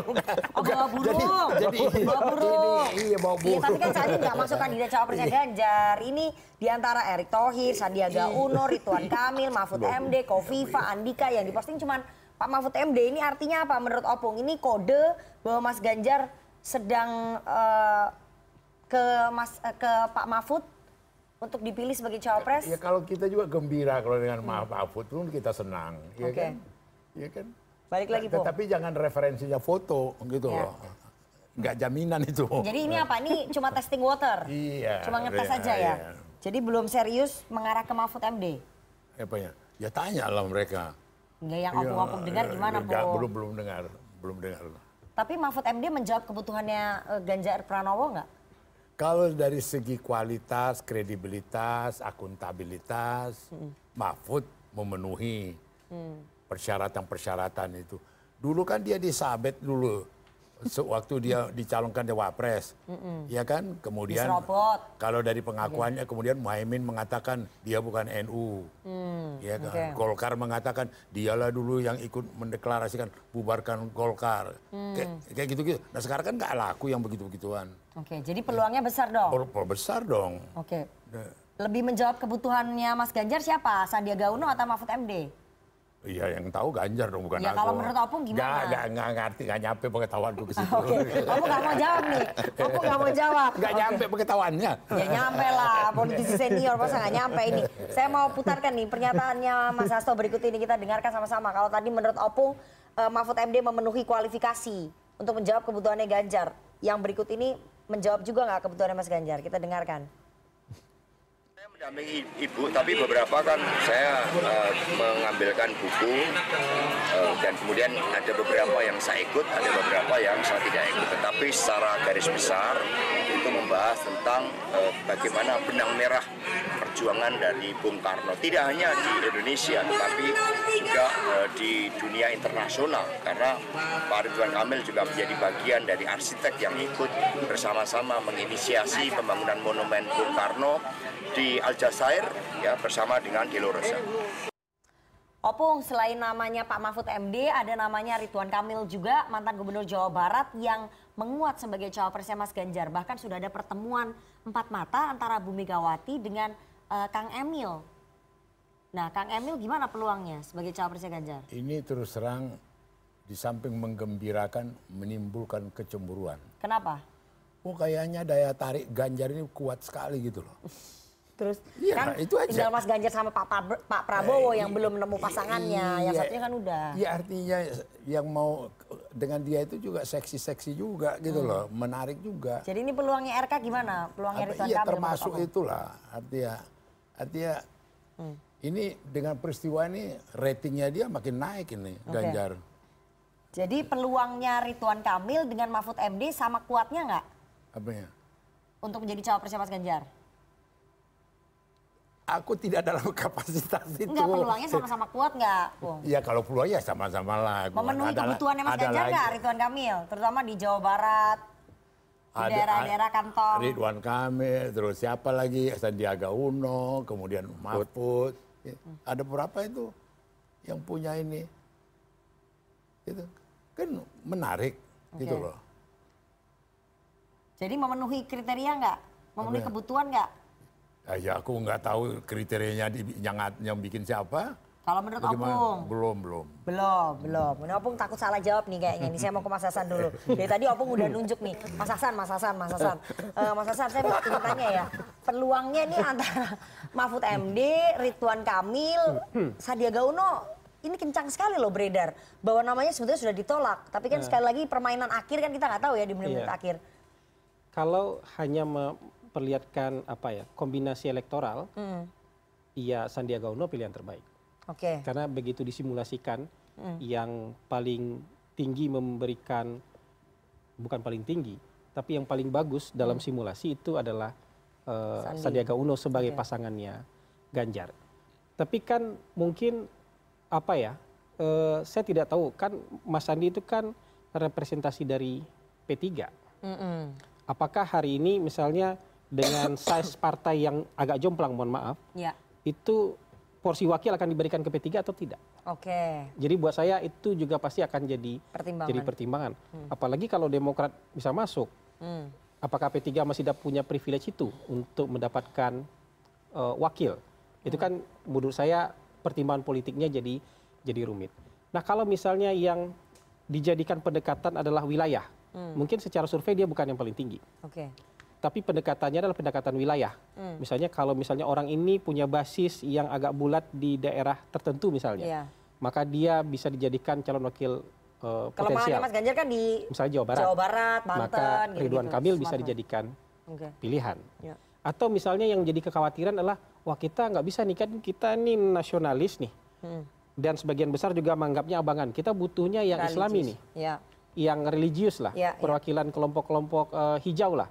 Oh, bawa burung. jadi- bawa burung. ini- iya, bawa Iya, tapi kan burung. Caimin nggak masuk kandidat cawapresnya Ganjar. Ini di antara Erick Thohir, Sandiaga Uno, Ridwan Kamil, Mahfud MD, Kofifa, Andika yang diposting cuman Pak Mahfud MD. Ini artinya apa menurut Opung? Ini kode bahwa Mas Ganjar sedang eh, ke Mas eh, ke Pak Mahfud untuk dipilih sebagai cawapres. Ya kalau kita juga gembira kalau dengan Maaf Mahfud pun kita senang, ya Oke. kan? Ya kan? Balik lagi, Pung. Tetapi jangan referensinya foto gitu Ya. loh. Nggak jaminan itu. Jadi ini apa? Ini cuma testing water. Iya. Cuma ngetes iya, aja ya. iya. Jadi belum serius mengarah ke Mahfud MD. Apa ya? Ya tanya lah mereka. Nggak yang Iya, opung-opung dengar iya, gimana, nggak, Po? Belum belum dengar, belum dengar. Tapi Mahfud MD menjawab kebutuhannya eh, Ganjar Pranowo nggak? Kalau dari segi kualitas, kredibilitas, akuntabilitas, Mahfud memenuhi Hmm. persyaratan-persyaratan itu. Dulu kan dia disabet dulu sewaktu dia dicalonkan di Wapres. Mm-mm. Ya kan? Kemudian Diserobot. kalau dari pengakuannya kemudian Muhaimin mengatakan dia bukan NU. Hmm, Ya kan? oke. Golkar mengatakan dialah dulu yang ikut mendeklarasikan bubarkan Golkar. Hmm. Kayak, kayak gitu-gitu. Nah sekarang kan nggak laku yang begitu-begituan. Oke, jadi peluangnya besar dong. Pel- pel- besar dong. Oke. Nah, Lebih menjawab kebutuhannya Mas Ganjar siapa? Sandiaga Uno atau Mahfud MD? Iya yang tahu Ganjar dong bukan Ya, aku. kalau menurut Opung gimana? Nggak, nggak, nggak ngerti, nggak nyampe pengetahuanku ke situ. Oke, Opung nggak mau jawab nih. Opung nggak mau jawab. Nggak Oke. nyampe pengetahuannya. Ya nyampe lah, politisi senior masa nggak nyampe ini. Saya mau putarkan nih pernyataannya Mas Hasto berikut ini kita dengarkan sama-sama. Kalau tadi menurut Opung, eh, Mahfud MD memenuhi kualifikasi untuk menjawab kebutuhannya Ganjar. Yang berikut ini menjawab juga nggak kebutuhannya Mas Ganjar? Kita dengarkan. Mendampingi ibu, tapi beberapa kan saya uh, mengambilkan buku uh, dan kemudian ada beberapa yang saya ikut, ada beberapa yang saya tidak ikut. Tetapi secara garis besar membahas tentang uh, bagaimana benang merah perjuangan dari Bung Karno. Tidak hanya di Indonesia, tetapi juga uh, di dunia internasional. Karena Pak Ridwan Kamil juga menjadi bagian dari arsitek yang ikut bersama-sama menginisiasi pembangunan monumen Bung Karno di Aljazair ya bersama dengan Delorosa. Opung, selain namanya Pak Mahfud MD, ada namanya Ridwan Kamil juga, mantan gubernur Jawa Barat yang menguat sebagai cawapresnya Mas Ganjar. Bahkan sudah ada pertemuan empat mata antara Bu Megawati dengan uh, Kang Emil. Nah, Kang Emil gimana peluangnya sebagai cawapresnya Ganjar? Ini terus terang di samping menggembirakan menimbulkan kecemburuan. Kenapa? Oh kayaknya daya tarik Ganjar ini kuat sekali gitu loh. Terus Iya, kan itu aja. tinggal Mas Ganjar sama Pak, Pak, Pak Prabowo Eh, yang belum nemu pasangannya, yang iya. satunya kan udah. Ya artinya yang mau dengan dia itu juga seksi-seksi juga gitu Hmm. loh, menarik juga. Jadi ini peluangnya RK gimana? Peluangnya Apa- Ridwan iya Kamil menurut termasuk itulah artinya artinya Hmm. ini dengan peristiwa ini ratingnya dia makin naik ini Oke. Ganjar. Jadi peluangnya Ridwan Kamil dengan Mahfud MD sama kuatnya nggak Apanya? untuk menjadi cawapresnya Mas Ganjar? Aku tidak dalam kapasitas itu. Enggak, peluangnya sama-sama kuat nggak, Bung? Ya kalau peluang ya sama-sama lah. Memenuhi ada- kebutuhannya Mas ada Ganjar nggak Ridwan Kamil? Terutama di Jawa Barat, di daerah-daerah kantong. Ridwan Kamil, terus siapa lagi? Sandiaga Uno, kemudian Mahfud. Ya, Ada berapa itu yang punya ini? Itu kan menarik gitu Oke. loh. Jadi memenuhi kriteria nggak? Memenuhi Apa kebutuhan nggak? Ah, Ya aku nggak tahu kriterianya di, yang yang bikin siapa. Kalau menurut Bagaimana? Opung? Belum belum. Belum, belum. Ini Opung takut salah jawab nih kayaknya. Ini saya mau ke Mas Hasan dulu. Dari tadi Opung udah nunjuk nih. Mas Hasan, Mas Hasan, Mas Hasan. Eh, Mas Hasan, saya mau tanya ya. Peluangnya nih antara Mahfud MD, Ridwan Kamil, Sandiaga Uno, ini kencang sekali loh beredar. Bahwa namanya sebetulnya sudah ditolak. Tapi kan Nah. sekali lagi permainan akhir kan kita nggak tahu ya di menit-menit Iya. akhir. Kalau hanya memperlihatkan apa ya kombinasi elektoral, Hmm. iya Sandiaga Uno pilihan terbaik. Oke. Karena begitu disimulasikan, Hmm. yang paling tinggi memberikan bukan paling tinggi, tapi yang paling bagus dalam simulasi itu adalah Sandi. Sandiaga Uno sebagai Oke. pasangannya Ganjar. Tapi kan mungkin apa ya? eh, saya tidak tahu kan Mas Sandi itu kan representasi dari P3. Mm-mm. Apakah hari ini misalnya dengan size partai yang agak jomplang, mohon maaf, Ya, itu porsi wakil akan diberikan ke P3 atau tidak? oke. Jadi buat saya itu juga pasti akan jadi Pertimbangan. jadi pertimbangan. Hmm. Apalagi kalau Demokrat bisa masuk, Hmm. apakah P3 masih tidak punya privilege itu untuk mendapatkan eh, wakil? Itu Hmm. kan menurut saya pertimbangan politiknya jadi jadi rumit. Nah kalau misalnya yang dijadikan pendekatan adalah wilayah, Hmm. mungkin secara survei dia bukan yang paling tinggi. Oke. Tapi pendekatannya adalah pendekatan wilayah. Hmm. Misalnya kalau misalnya orang ini punya basis yang agak bulat di daerah tertentu misalnya, Iya. maka dia bisa dijadikan calon wakil eh, Kelemahannya potensial. Mas Ganjar kan di Misalnya Jawa Barat. Jawa Barat, Banten, maka. Ridwan Kamil bisa dijadikan Oke. pilihan. Ya. Atau misalnya yang jadi kekhawatiran adalah wah kita nggak bisa nih kan kita ini nasionalis nih. Hmm. Dan sebagian besar juga menganggapnya abangan. Kita butuhnya yang Islami nih. Ya. yang religius lah, Ya, ya. perwakilan kelompok-kelompok eh, hijau lah.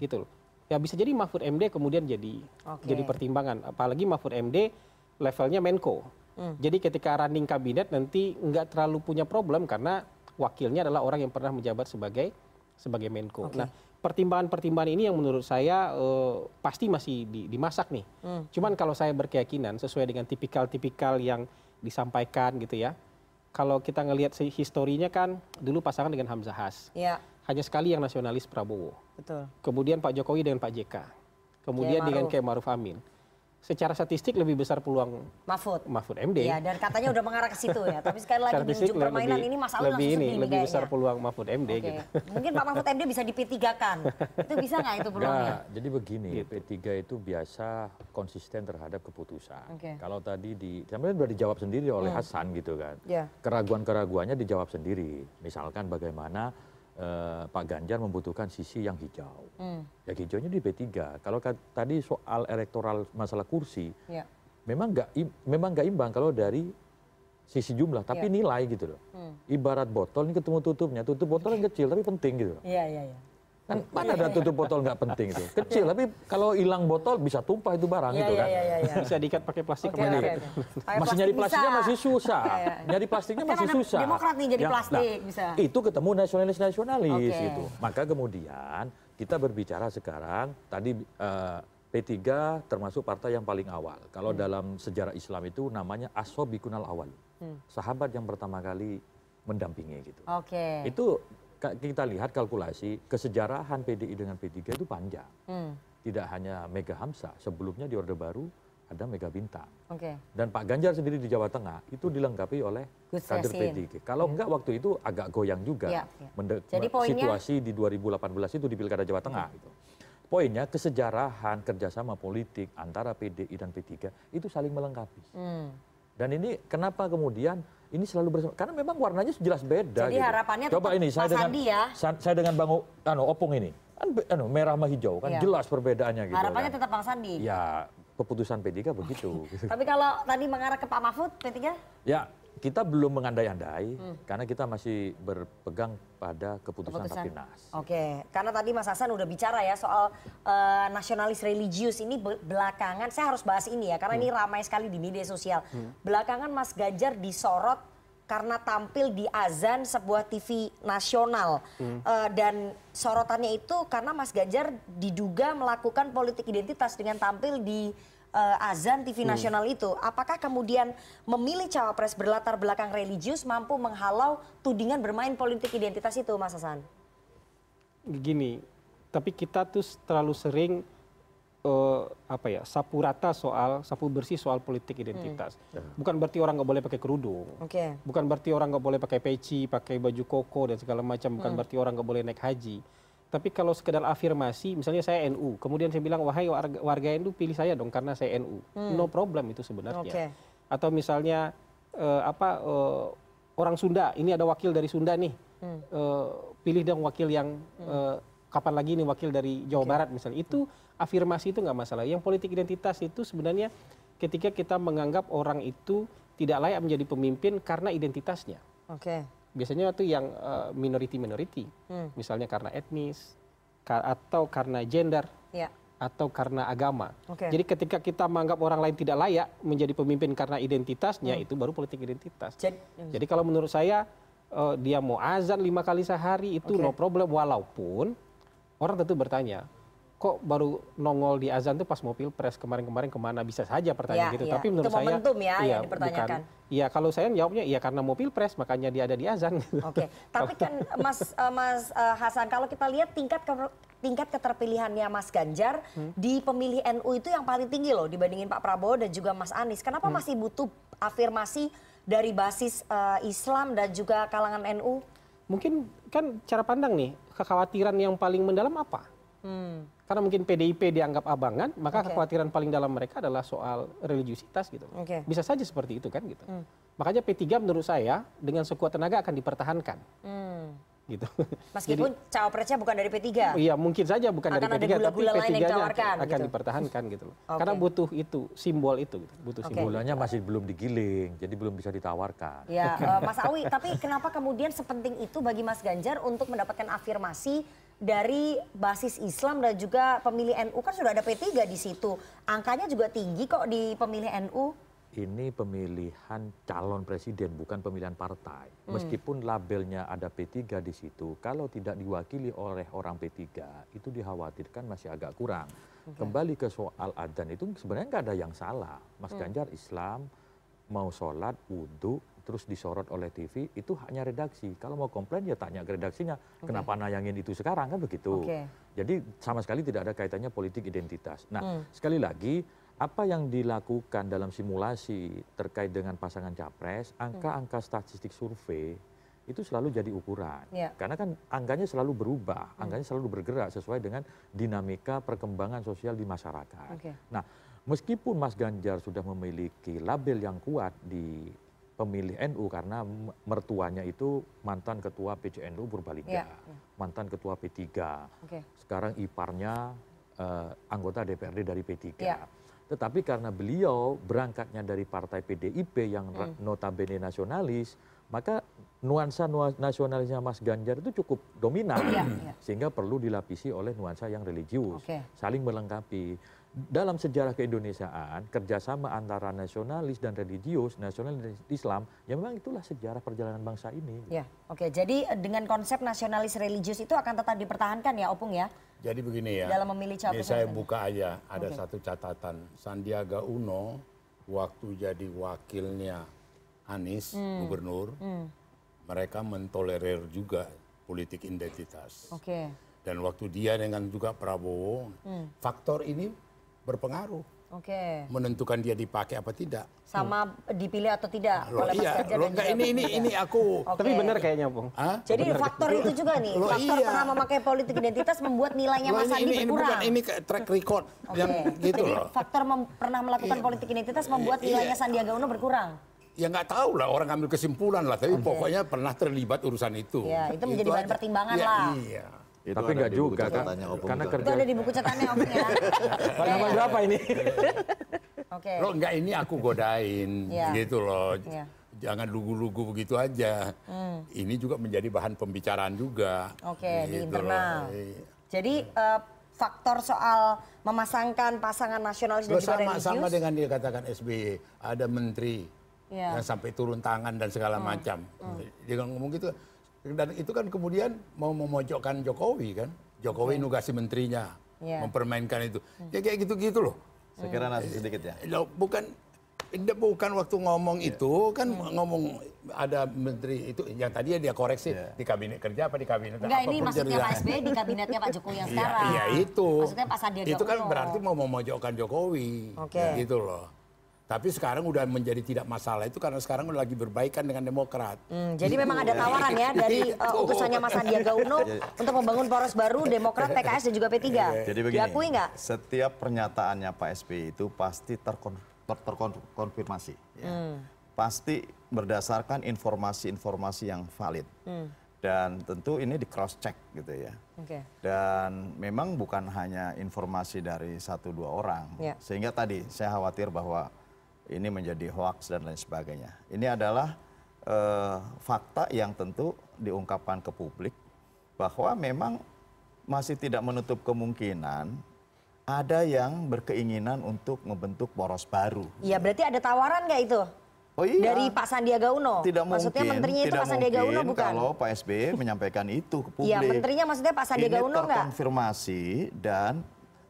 Gitu loh. Ya bisa jadi Mahfud MD kemudian jadi jadi pertimbangan. Apalagi Mahfud MD levelnya Menko. Hmm. Jadi ketika running kabinet nanti nggak terlalu punya problem karena wakilnya adalah orang yang pernah menjabat sebagai sebagai Menko. Nah pertimbangan-pertimbangan ini yang menurut saya eh, pasti masih di- dimasak nih. Hmm. Cuman kalau saya berkeyakinan sesuai dengan tipikal-tipikal yang disampaikan gitu ya. Kalau kita ngelihat historinya kan dulu pasangan dengan Hamzah Has. Ya, Hanya sekali yang nasionalis Prabowo. betul. Kemudian Pak Jokowi dengan Pak JK. Kemudian Kiai dengan. Kiai Maruf Amin. Secara statistik lebih besar peluang Mahfud. Mahfud MD. Iya, dan katanya udah mengarah ke situ ya. Tapi sekali lagi di ujung permainan lebih- ini Mas Awi lebih langsung ini sedih nih lebih besar kayaknya. peluang Mahfud MD Oke. gitu. Mungkin Pak Mahfud MD bisa di P3 kan. Itu bisa nggak itu peluangnya? Enggak, jadi begini, P3 itu biasa konsisten terhadap keputusan. Oke. Kalau tadi di, sebenarnya sudah dijawab sendiri oleh Hmm. Hasan gitu kan. Ya. Keraguan-keraguannya dijawab sendiri. Misalkan bagaimana Pak Ganjar membutuhkan sisi yang hijau. Hmm. Ya hijaunya di P3. Kalau ka- tadi soal elektoral masalah kursi, Ya. memang nggak memang nggak imbang kalau dari sisi jumlah, tapi Ya. nilai gitu loh. Hmm. Ibarat botol ini ketemu tutupnya, tutup botol yang kecil tapi penting gitu. loh. Iya, iya, iya. Kan mana ada tutup botol nggak penting itu. Kecil tapi kalau hilang botol bisa tumpah itu barang Iya, gitu iya, kan. iya, iya, iya. Bisa diikat pakai plastik Oke, ke mana? gitu. Pakai Masih nyari bisa. plastiknya masih susah. Iya, iya. Nyari plastiknya Kan masih susah. Demokrat nih jadi Yang- plastik, bisa. Itu ketemu nasionalis-nasionalis Oke. gitu. Maka kemudian kita berbicara sekarang tadi eh, P3 termasuk partai yang paling awal. Kalau dalam sejarah Islam itu namanya asobikunal awal. Hmm. Sahabat yang pertama kali mendampingi gitu. Oke. Itu ka- kita lihat kalkulasi kesejarahan PDI dengan P3 itu panjang. Hmm. Tidak hanya Mega Hamzah, sebelumnya di Orde Baru ada Mega Bintang. Oke. Dan Pak Ganjar sendiri di Jawa Tengah itu dilengkapi oleh kader Yassin. P3. Kalau enggak waktu itu agak goyang juga Jadi poinnya- situasi di 2018 itu di Pilkada Jawa Tengah. Gitu. Poinnya kesejarahan kerjasama politik antara PDI dan P3 itu saling melengkapi. Hmm. Dan ini kenapa kemudian ini selalu bersama? Karena memang warnanya jelas beda. Jadi gitu. harapannya Coba tetap ini saya dengan Sandi ya. sa- saya dengan Bang anu, Opung ini kan anu, merah sama hijau kan Iya. jelas perbedaannya gitu. Harapannya kan. tetap Bang Sandi. Ya keputusan P3 begitu. gitu. Tapi kalau tadi mengarah ke Pak Mahfud, P3? Ya, kita belum mengandai-andai Hmm. karena kita masih berpegang pada keputusan, Keputusan. Rapimnas. Oke, karena tadi Mas Hasan udah bicara ya soal eh, nasionalis religius ini be- belakangan saya harus bahas ini ya karena ini ramai sekali di media sosial. Belakangan Mas Ganjar disorot karena tampil di azan sebuah TV nasional Eh, dan sorotannya itu karena Mas Ganjar diduga melakukan politik identitas dengan tampil di azan TV nasional itu. Apakah kemudian memilih cawapres berlatar belakang religius mampu menghalau tudingan bermain politik identitas itu, Mas Hasan? Gini, tapi kita tuh terlalu sering eh, apa ya sapu rata soal sapu bersih soal politik identitas. Bukan berarti orang nggak boleh pakai kerudung. Oke. Bukan berarti orang nggak boleh pakai peci, pakai baju koko dan segala macam. Bukan Hmm. berarti orang nggak boleh naik haji. Tapi kalau sekedar afirmasi, misalnya saya NU, kemudian saya bilang wahai warga, warga NU pilih saya dong karena saya NU. Hmm. No problem itu sebenarnya. Oke. Atau misalnya eh, apa eh, orang Sunda, ini ada wakil dari Sunda nih, Hmm. Eh, pilih dong wakil yang eh, kapan lagi nih wakil dari Jawa Barat misalnya. Itu afirmasi itu nggak masalah. Yang politik identitas itu sebenarnya ketika kita menganggap orang itu tidak layak menjadi pemimpin karena identitasnya. Oke. Biasanya itu yang eh, minority-minority, Hmm. misalnya karena etnis atau karena gender Ya. atau karena agama. Jadi ketika kita menganggap orang lain tidak layak menjadi pemimpin karena identitasnya, Hmm. itu baru politik identitas. Jadi, Jadi kalau menurut saya eh, dia mau azan lima kali sehari itu no problem walaupun orang tentu bertanya kok baru nongol di azan tuh pas mau pilpres kemarin-kemarin ke mana bisa saja pertanyaan Ya, gitu. ya. Tapi menurut Itu saya ya yang iya, dipertanyakan. bukan. Iya kalau saya jawabnya iya karena mau pilpres makanya dia ada di azan. Oke, tapi kan Mas eh, Mas eh, Hasan kalau kita lihat tingkat ke- tingkat keterpilihannya Mas Ganjar Hmm. di pemilih NU itu yang paling tinggi loh dibandingin Pak Prabowo dan juga Mas Anies. Kenapa Hmm. masih butuh afirmasi dari basis eh, Islam dan juga kalangan NU? Mungkin kan cara pandang nih kekhawatiran yang paling mendalam apa? Hmm. Karena mungkin PDIP dianggap abangan, maka Oke. kekhawatiran paling dalam mereka adalah soal religiusitas gitu. Oke. Bisa saja seperti itu kan gitu. Hmm. Makanya P3 menurut saya dengan sekuat tenaga akan dipertahankan Hmm. gitu. Meskipun cawapresnya bukan dari P3. Iya mungkin saja bukan Akan dari ada P3 tapi gula-gula lain yang P3-nya ditawarkan, akan gitu. dipertahankan gitu loh. Oke. Karena butuh itu simbol itu gitu. Butuh Oke. simbol. Gulanya masih belum digiling, jadi belum bisa ditawarkan. Ya, eh, Mas Awi, tapi kenapa kemudian sepenting itu bagi Mas Ganjar untuk mendapatkan afirmasi dari basis Islam dan juga pemilih NU kan sudah ada P3 di situ. Angkanya juga tinggi kok di pemilih NU. Ini pemilihan calon presiden, bukan pemilihan partai. Hmm. Meskipun labelnya ada P3 di situ, kalau tidak diwakili oleh orang P3, itu dikhawatirkan masih agak kurang. Kembali ke soal adzan itu sebenarnya nggak ada yang salah. Mas Hmm. Ganjar Islam, mau sholat, wudhu, terus disorot oleh TV, itu haknya redaksi. Kalau mau komplain ya tanya ke redaksinya, kenapa nayangin itu sekarang kan begitu. Jadi sama sekali tidak ada kaitannya politik identitas. Nah, Hmm. sekali lagi apa yang dilakukan dalam simulasi terkait dengan pasangan capres, angka-angka statistik survei itu selalu jadi ukuran. Ya. Karena kan angkanya selalu berubah, angkanya selalu bergerak sesuai dengan dinamika perkembangan sosial di masyarakat. Oke. Nah, meskipun Mas Ganjar sudah memiliki label yang kuat di pemilih NU karena mertuanya itu mantan ketua PCNU Purbalingga, Iya, iya. mantan ketua P3. Oke. Sekarang iparnya eh, anggota DPRD dari P3. Iya. Tetapi karena beliau berangkatnya dari partai PDIP yang Hmm. notabene nasionalis, maka nuansa nasionalisnya Mas Ganjar itu cukup dominan, sehingga perlu dilapisi oleh nuansa yang religius, saling melengkapi. Dalam sejarah keindonesiaan, kerjasama antara nasionalis dan religius, nasionalis dan Islam, ya memang itulah sejarah perjalanan bangsa ini. Ya, oke. Jadi eh, dengan konsep nasionalis religius itu akan tetap dipertahankan ya, Opung ya? Jadi begini ya. Dalam memilih Ini capres saya buka aja, ada Oke. satu catatan. Sandiaga Uno waktu jadi wakilnya Anies Hmm. gubernur, Hmm, mereka mentolerir juga politik identitas. Oke. Dan waktu dia dengan juga Prabowo, Hmm, faktor ini berpengaruh Oke. menentukan dia dipakai apa tidak. Sama dipilih atau tidak Loh, oleh Mas iya, Ganjar loh, dan enggak, ini ini P3. ini aku. Oke. Tapi benar kayaknya, Bung. Hah? Jadi Benar. faktor itu juga nih, Loh, faktor iya. pernah memakai politik identitas membuat nilainya Loh, Mas ini, Sandi ini, ini berkurang. bukan ini kayak track record Oke. yang gitu Jadi loh. faktor mem- pernah melakukan politik identitas membuat Iya. nilainya Sandiaga Uno berkurang. Ya nggak tahu lah orang ambil kesimpulan lah, tapi pokoknya pernah terlibat urusan itu. Ya, itu menjadi bahan aja. pertimbangan Ya, lah. Iya. Itu Tapi ada nggak di buku juga, Opung Karena juga. Itu kerja ada di buku catatannya Opung ya. Halaman berapa ini? Oke. Lo enggak ini aku godain Iya. gitu loh. Iya. Jangan lugu-lugu begitu aja. Hmm. Ini juga menjadi bahan pembicaraan juga. Oke, di Gitu internal. loh. Iya. Jadi eh, faktor soal memasangkan pasangan nasionalis dan juga sama religius. sama dengan dia katakan SBY, ada menteri Iya. yang sampai turun tangan dan segala Hmm. macam. Hmm. Dia kan ngomong gitu. Dan itu kan kemudian mau memojokkan Jokowi kan. Jokowi nugasi menterinya, Iya. mempermainkan itu. Ya kayak gitu-gitu loh. Saya kira nasi sedikit ya. Loh, bukan tidak bukan waktu ngomong itu kan ngomong ada menteri itu yang tadi dia koreksi di kabinet kerja apa di kabinet Enggak, ini apa pun maksudnya Pak SBY di kabinetnya Pak Jokowi yang Iya, sekarang. iya itu. Maksudnya Pak Sandiaga Itu kan berarti mau memojokkan Jokowi. Oke. Gitu loh. Tapi sekarang udah menjadi tidak masalah itu karena sekarang udah lagi berbaikan dengan Demokrat. Hmm, jadi memang ada tawaran ya dari uh, utusannya Mas Sandiaga Uno untuk membangun poros baru Demokrat, PKS dan juga P3. Jadi begini, Diakui nggak? setiap pernyataannya Pak SBY itu pasti terkon, ter, terkonfirmasi. ya. Hmm. Pasti berdasarkan informasi-informasi yang valid. Hmm. Dan tentu ini di cross check gitu ya. Oke. Dan memang bukan hanya informasi dari satu dua orang. Ya. Sehingga tadi saya khawatir bahwa ini menjadi hoax dan lain sebagainya. Ini adalah eh, fakta yang tentu diungkapkan ke publik bahwa memang masih tidak menutup kemungkinan ada yang berkeinginan untuk membentuk poros baru. Iya, berarti ada tawaran nggak itu? Oh iya. Dari Pak Sandiaga Uno? Tidak Maksudnya mungkin, menterinya itu Pak Sandiaga Uno bukan? kalau Pak SBY menyampaikan itu ke publik. Iya, menterinya maksudnya Pak Sandiaga Ini Uno nggak? terkonfirmasi dan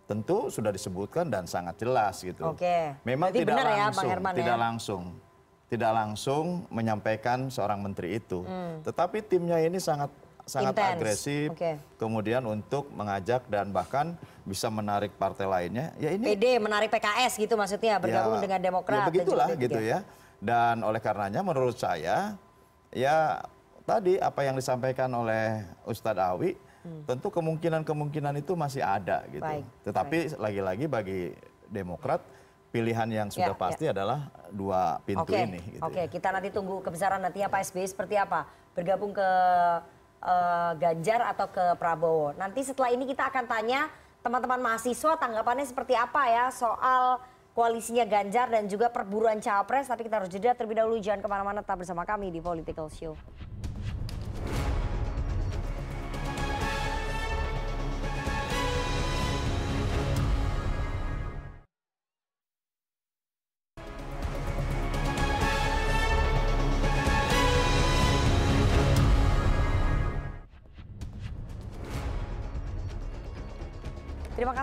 tentu sudah disebutkan dan sangat jelas gitu. Oke. Memang Berarti tidak benar ya, Bang langsung, Herman ya? tidak langsung, tidak langsung menyampaikan seorang menteri itu. Hmm. Tetapi timnya ini sangat sangat Intens. agresif. Oke. Kemudian untuk mengajak dan bahkan bisa menarik partai lainnya. Ya ini PD menarik PKS gitu maksudnya bergabung Ya, dengan Demokrat. Ya dan juga begitulah P3. gitu ya. Dan oleh karenanya menurut saya ya tadi apa yang disampaikan oleh Ustadz Awi tentu kemungkinan-kemungkinan itu masih ada gitu. Hmm. Baik, Tetapi lagi-lagi bagi Demokrat pilihan yang Ya, sudah pasti adalah dua pintu Oke, ini. Gitu oke. Kita nanti tunggu kebesaran nantinya Pak SBY seperti apa. Bergabung ke eh, Ganjar atau ke Prabowo. Nanti setelah ini kita akan tanya teman-teman mahasiswa tanggapannya seperti apa ya soal koalisinya Ganjar dan juga perburuan cawapres. Tapi kita harus jeda terlebih dahulu. Jangan ke mana-mana, tetap bersama kami di Political Show.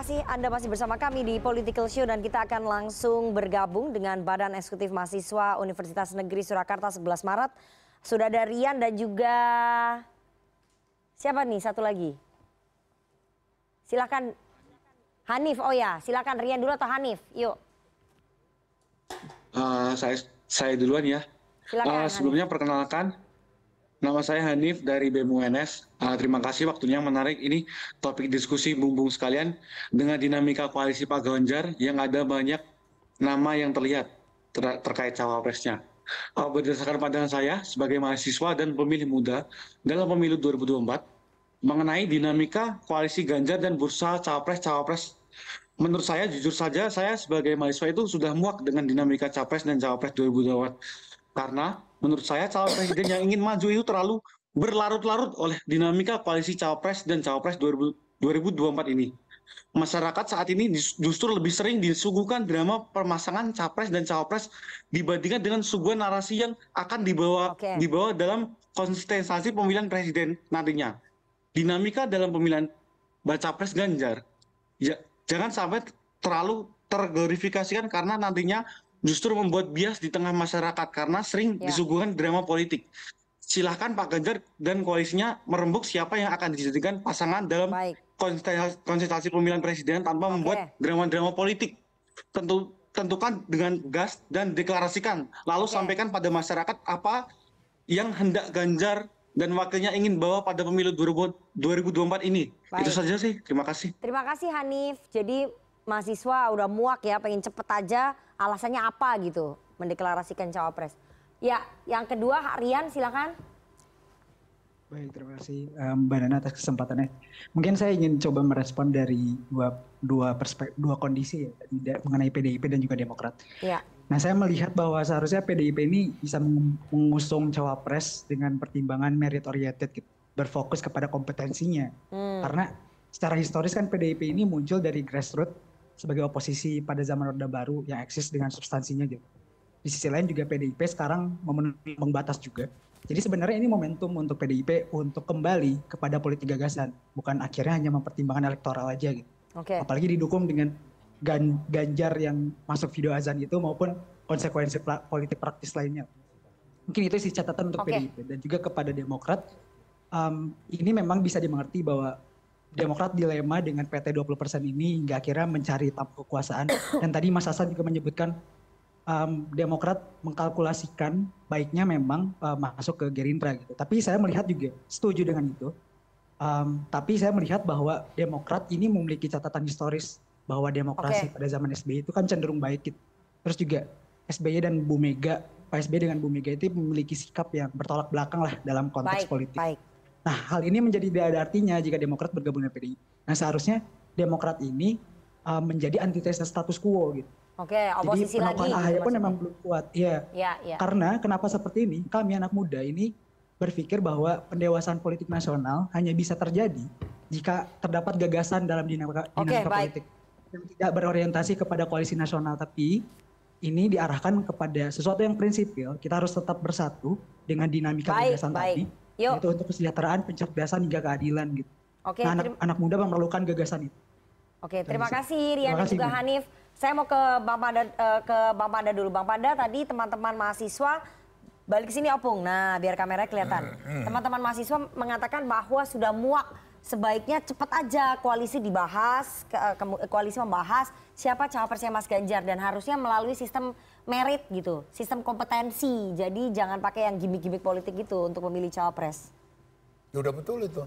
Kasih Anda masih bersama kami di Political Show dan kita akan langsung bergabung dengan Badan Eksekutif Mahasiswa Universitas Negeri Surakarta 11 Maret. Sudah ada Rian dan juga siapa nih satu lagi? Silakan Hanif. Oh ya, silakan Rian dulu atau Hanif? Yuk. Eh, saya saya duluan ya. Silakan, Eh, sebelumnya perkenalkan, nama saya Hanif dari BEM UNS. Eh, terima kasih waktunya menarik ini topik diskusi bumbung sekalian dengan dinamika koalisi Pak Ganjar yang ada banyak nama yang terlihat ter- terkait cawapresnya. uh, berdasarkan pandangan saya sebagai mahasiswa dan pemilih muda dalam pemilu 2024 mengenai dinamika koalisi Ganjar dan bursa cawapres-cawapres. Menurut saya, jujur saja, saya sebagai mahasiswa itu sudah muak dengan dinamika capres dan cawapres 2024. Karena menurut saya calon presiden yang ingin maju itu terlalu berlarut-larut oleh dinamika koalisi cawapres dan cawapres 2024 ini. Masyarakat saat ini justru lebih sering disuguhkan drama permasangan capres dan cawapres dibandingkan dengan suguhan narasi yang akan dibawa Oke. dibawa dalam konsistensi pemilihan presiden nantinya. Dinamika dalam pemilihan baca pres Ganjar ya jangan sampai terlalu terglorifikasikan karena nantinya justru membuat bias di tengah masyarakat karena sering Ya. disuguhkan drama politik. Silahkan Pak Ganjar dan koalisinya merembuk siapa yang akan dijadikan pasangan dalam konsistensi pemilihan presiden tanpa membuat drama-drama politik. Tentu tentukan dengan gas dan deklarasikan, lalu sampaikan pada masyarakat apa yang hendak Ganjar dan wakilnya ingin bawa pada pemilu 2000 2024 ini. Baik. Itu saja sih. Terima kasih. Terima kasih Hanif. Jadi mahasiswa udah muak ya, pengen cepet aja. Alasannya apa gitu mendeklarasikan cawapres. Ya, yang kedua Rian silakan. Baik, terima kasih eh, Mbak Nana atas kesempatannya. Mungkin saya ingin coba merespon dari dua dua perspek dua kondisi ya, mengenai PDIP dan juga Demokrat. Ya. Nah, saya melihat bahwa seharusnya PDIP ini bisa meng- mengusung cawapres dengan pertimbangan merit oriented, gitu, berfokus kepada kompetensinya. Hmm. Karena secara historis kan PDIP ini muncul dari grassroots sebagai oposisi pada zaman Orde Baru yang eksis dengan substansinya gitu. Di sisi lain juga PDIP sekarang memenuhi ambang batas juga. Jadi sebenarnya ini momentum untuk PDIP untuk kembali kepada politik gagasan, bukan akhirnya hanya mempertimbangkan elektoral aja gitu. Oke. Apalagi didukung dengan Gan- Ganjar yang masuk video azan itu maupun konsekuensi politik praktis lainnya. Mungkin itu sih catatan untuk Oke. PDIP dan juga kepada Demokrat. um, ini memang bisa dimengerti bahwa Demokrat dilema dengan PT 20% ini hingga akhirnya mencari tampuk kekuasaan. Dan tadi Mas Hasan juga menyebutkan um, Demokrat mengkalkulasikan baiknya memang uh, masuk ke Gerindra gitu. Tapi saya melihat juga setuju dengan itu. Um, tapi saya melihat bahwa Demokrat ini memiliki catatan historis bahwa demokrasi Oke. pada zaman SBY itu kan cenderung baik gitu. Terus juga SBY dan Bu Mega, Pak SBY dengan Bu Mega itu memiliki sikap yang bertolak belakang lah dalam konteks Baik, politik. baik. Nah, hal ini menjadi tidak ada artinya jika Demokrat bergabung dengan PDI. Nah, seharusnya Demokrat ini uh, menjadi antitesa status quo gitu. Oke, oposisi Jadi lagi. AHY gitu pun memang belum kuat. Iya. Ya, ya. Karena kenapa seperti ini? Kami anak muda ini berpikir bahwa pendewasaan politik nasional hanya bisa terjadi jika terdapat gagasan dalam dinamika, dinamika politik yang tidak berorientasi kepada koalisi nasional tapi ini diarahkan kepada sesuatu yang prinsipil. Kita harus tetap bersatu dengan dinamika Baik, gagasan baik. tadi, Yuk. yaitu untuk kesejahteraan, pencerdasan hingga keadilan gitu. Oke, nah, anak, terima- anak muda memerlukan gagasan itu. Oke, terima kasih Rian Terima dan kasih, juga Bu. Hanif. Saya mau ke Bang Panda eh, ke Bang Panda dulu. Bang Panda tadi teman-teman mahasiswa balik ke sini opung. Nah, biar kameranya kelihatan. Hmm, Teman-teman mahasiswa mengatakan bahwa sudah muak sebaiknya cepat aja koalisi dibahas, ke- eh, kemu- koalisi membahas siapa cawapresnya Mas Ganjar dan harusnya melalui sistem merit gitu, sistem kompetensi. Jadi jangan pakai yang gimmick-gimmick politik gitu untuk memilih cawapres. Ya udah betul itu.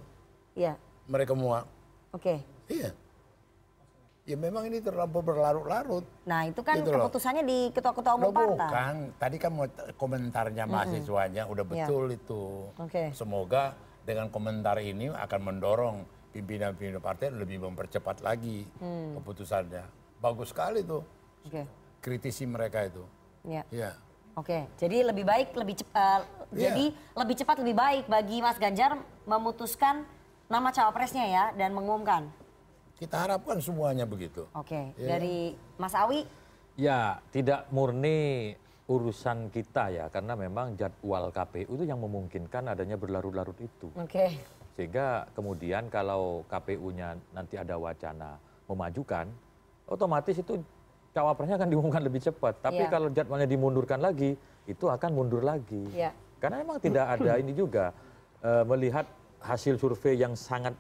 Iya. Mereka muak. Oke. Iya. Ya memang ini terlampau berlarut-larut. Nah, itu kan Gitu loh. keputusannya di ketua-ketua umum Loh, partai. bukan. Tadi kan komentarnya mahasiswanya udah Iya. betul itu. Oke. Semoga dengan komentar ini akan mendorong pimpinan-pimpinan partai lebih mempercepat lagi Hmm. keputusannya. Bagus sekali tuh Oke. kritisi mereka itu. Ya. Ya. Oke, jadi lebih baik lebih cep- eh, Iya. jadi lebih cepat lebih baik bagi Mas Ganjar memutuskan nama cawapresnya ya dan mengumumkan. Kita harapkan semuanya begitu. Oke, Iya. dari Mas Awi Ya, tidak murni urusan kita ya, karena memang jadwal KPU itu yang memungkinkan adanya berlarut-larut itu. Oke. Sehingga kemudian kalau KPU-nya nanti ada wacana memajukan, otomatis itu cawapresnya akan diumumkan lebih cepat. Tapi Iya. kalau jadwalnya dimundurkan lagi, itu akan mundur lagi. Iya. Karena memang tidak ada ini juga eh, melihat hasil survei yang sangat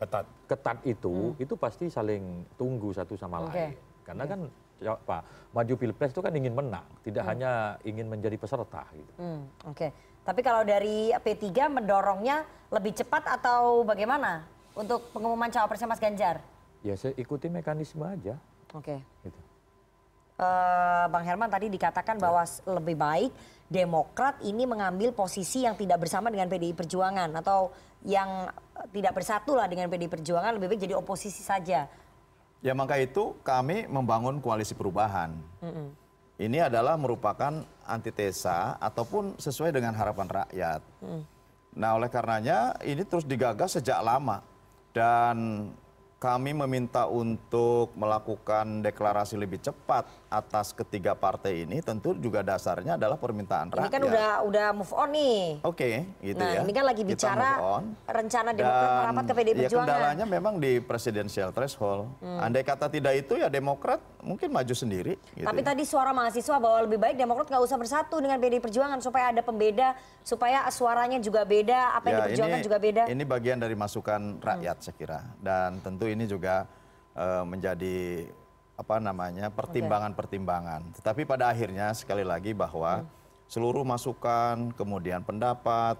ketat ketat itu, itu pasti saling tunggu satu sama Hmm. Oke. lain. Karena kan ya, Pak, maju pilpres itu kan ingin menang, tidak Hmm. hanya ingin menjadi peserta. Gitu. Hmm, Oke, tapi kalau dari P3 mendorongnya lebih cepat atau bagaimana untuk pengumuman cawapresnya Mas Ganjar? Ya saya ikuti mekanisme aja. Oke. Gitu. eh, Bang Herman tadi dikatakan bahwa s- lebih baik Demokrat ini mengambil posisi yang tidak bersama dengan PDI Perjuangan atau yang tidak bersatu lah dengan PDI Perjuangan lebih baik jadi oposisi saja. Ya maka itu kami membangun koalisi perubahan. Mm-mm. Ini adalah merupakan antitesa ataupun sesuai dengan harapan rakyat. Mm. Nah oleh karenanya ini terus digagas sejak lama dan kami meminta untuk melakukan deklarasi lebih cepat atas ketiga partai ini tentu juga dasarnya adalah permintaan Ini rakyat. kan udah udah move on nih. Oke, gitu nah, ya. ini kan lagi Kita bicara rencana Demokrat merapat ke PDI ya Perjuangan. kendalanya memang di presidensial threshold. Hmm. Andai kata tidak itu ya Demokrat mungkin maju sendiri. Gitu Tapi ya. tadi suara mahasiswa bahwa lebih baik Demokrat nggak usah bersatu dengan PDI Perjuangan supaya ada pembeda, supaya suaranya juga beda, apa yang Ya, diperjuangkan juga beda. Ini bagian dari masukan rakyat saya kira. Dan tentu ini juga eh, menjadi apa namanya pertimbangan-pertimbangan. Tetapi pada akhirnya sekali lagi bahwa Hmm. seluruh masukan, kemudian pendapat,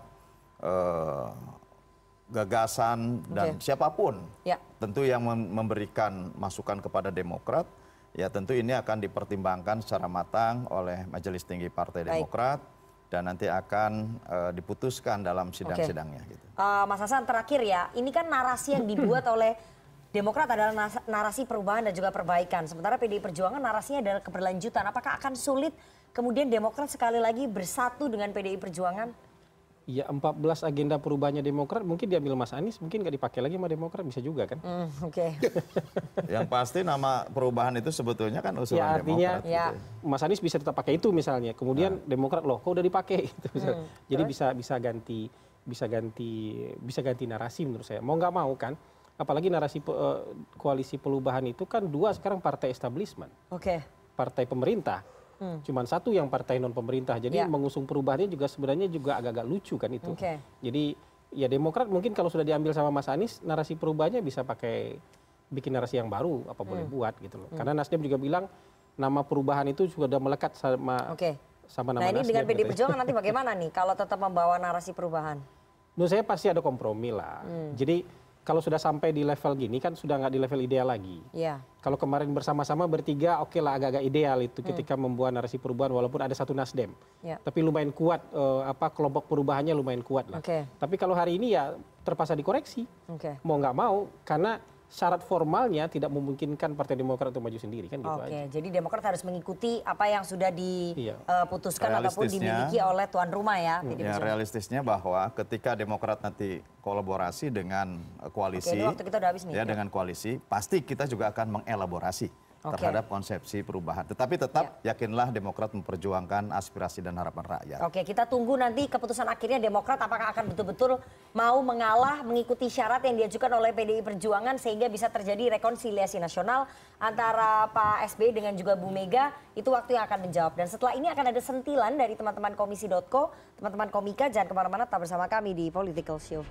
eh, gagasan dan Oke. siapa pun Ya. tentu yang mem- memberikan masukan kepada Demokrat, ya tentu ini akan dipertimbangkan secara matang oleh Majelis Tinggi Partai Baik. Demokrat dan nanti akan eh, diputuskan dalam sidang-sidangnya. Gitu. Eh, Mas Hasan terakhir ya, ini kan narasi yang dibuat oleh Demokrat adalah narasi perubahan dan juga perbaikan. Sementara PDI Perjuangan narasinya adalah keberlanjutan. Apakah akan sulit kemudian Demokrat sekali lagi bersatu dengan PDI Perjuangan? Ya 14 agenda perubahannya Demokrat mungkin diambil Mas Anies, mungkin nggak dipakai lagi sama Demokrat bisa juga kan? Hmm, Oke. Yang pasti nama perubahan itu sebetulnya kan usulan Ya artinya Demokrat. gitu ya. Mas Anies bisa tetap pakai itu misalnya. Kemudian Demokrat loh, kok udah dipakai gitu. Hmm, Jadi terus? bisa bisa ganti bisa ganti bisa ganti narasi menurut saya. Mau nggak mau kan, apalagi narasi eh, koalisi perubahan itu kan dua sekarang partai establishment, Oke. partai pemerintah. Hmm. Cuman satu yang partai non pemerintah. Jadi Ya. mengusung perubahannya juga sebenarnya juga agak-agak lucu kan itu. Oke. Jadi ya Demokrat mungkin kalau sudah diambil sama Mas Anies narasi perubahannya bisa pakai bikin narasi yang baru apa boleh Hmm. buat gitu loh. Hmm. Karena Nasdem juga bilang nama perubahan itu sudah melekat sama sama nama Nah ini Nasdem. dengan katanya. Perjuangan nanti bagaimana nih kalau tetap membawa narasi perubahan? Menurut saya pasti ada kompromi lah. Hmm. Jadi kalau sudah sampai di level gini kan sudah nggak di level ideal lagi. Iya. Kalau kemarin bersama-sama bertiga oke lah agak-agak ideal itu Hmm. ketika membuat narasi perubahan walaupun ada satu Nasdem. Ya. Tapi lumayan kuat eh, apa kelompok perubahannya lumayan kuat lah. Oke. Tapi kalau hari ini ya terpaksa dikoreksi. Oke. Mau nggak mau karena syarat formalnya tidak memungkinkan Partai Demokrat untuk maju sendiri kan gitu Oke, aja. jadi Demokrat harus mengikuti apa yang sudah Iya. diputuskan ataupun dimiliki oleh tuan rumah ya. PDI Ya realistisnya bahwa ketika Demokrat nanti kolaborasi dengan eh, koalisi, Oke, ini waktu kita udah habis nih. ya Ya. dengan koalisi, pasti kita juga akan mengelaborasi. Terhadap konsepsi perubahan. Tetapi tetap yakinlah Demokrat memperjuangkan aspirasi dan harapan rakyat. Oke, kita tunggu nanti keputusan akhirnya Demokrat apakah akan betul-betul mau mengalah mengikuti syarat yang diajukan oleh PDI Perjuangan sehingga bisa terjadi rekonsiliasi nasional antara Pak SBY dengan juga Bu Mega. Itu waktu yang akan menjawab. Dan setelah ini akan ada sentilan dari teman-teman komisi.co, teman-teman komika jangan ke mana-mana tetap bersama kami di Political Show.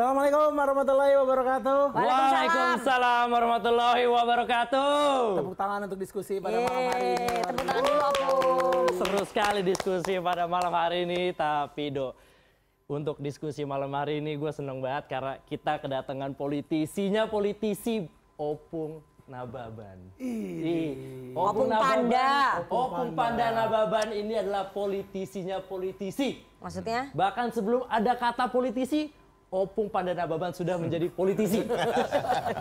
Assalamualaikum warahmatullahi wabarakatuh. Waalaikumsalam warahmatullahi wabarakatuh. Tepuk tangan untuk diskusi pada malam hari ini. Tepuk tangan dulu Opung. Seru sekali diskusi pada malam hari ini, tapi Do, untuk diskusi malam hari ini gue seneng banget karena kita kedatangan politisinya politisi Opung Nababan. Ih, Opung Panda. Opung Panda Nababan ini adalah politisinya politisi. Maksudnya? Bahkan sebelum ada kata politisi, Opung Panda Nababan sudah menjadi politisi.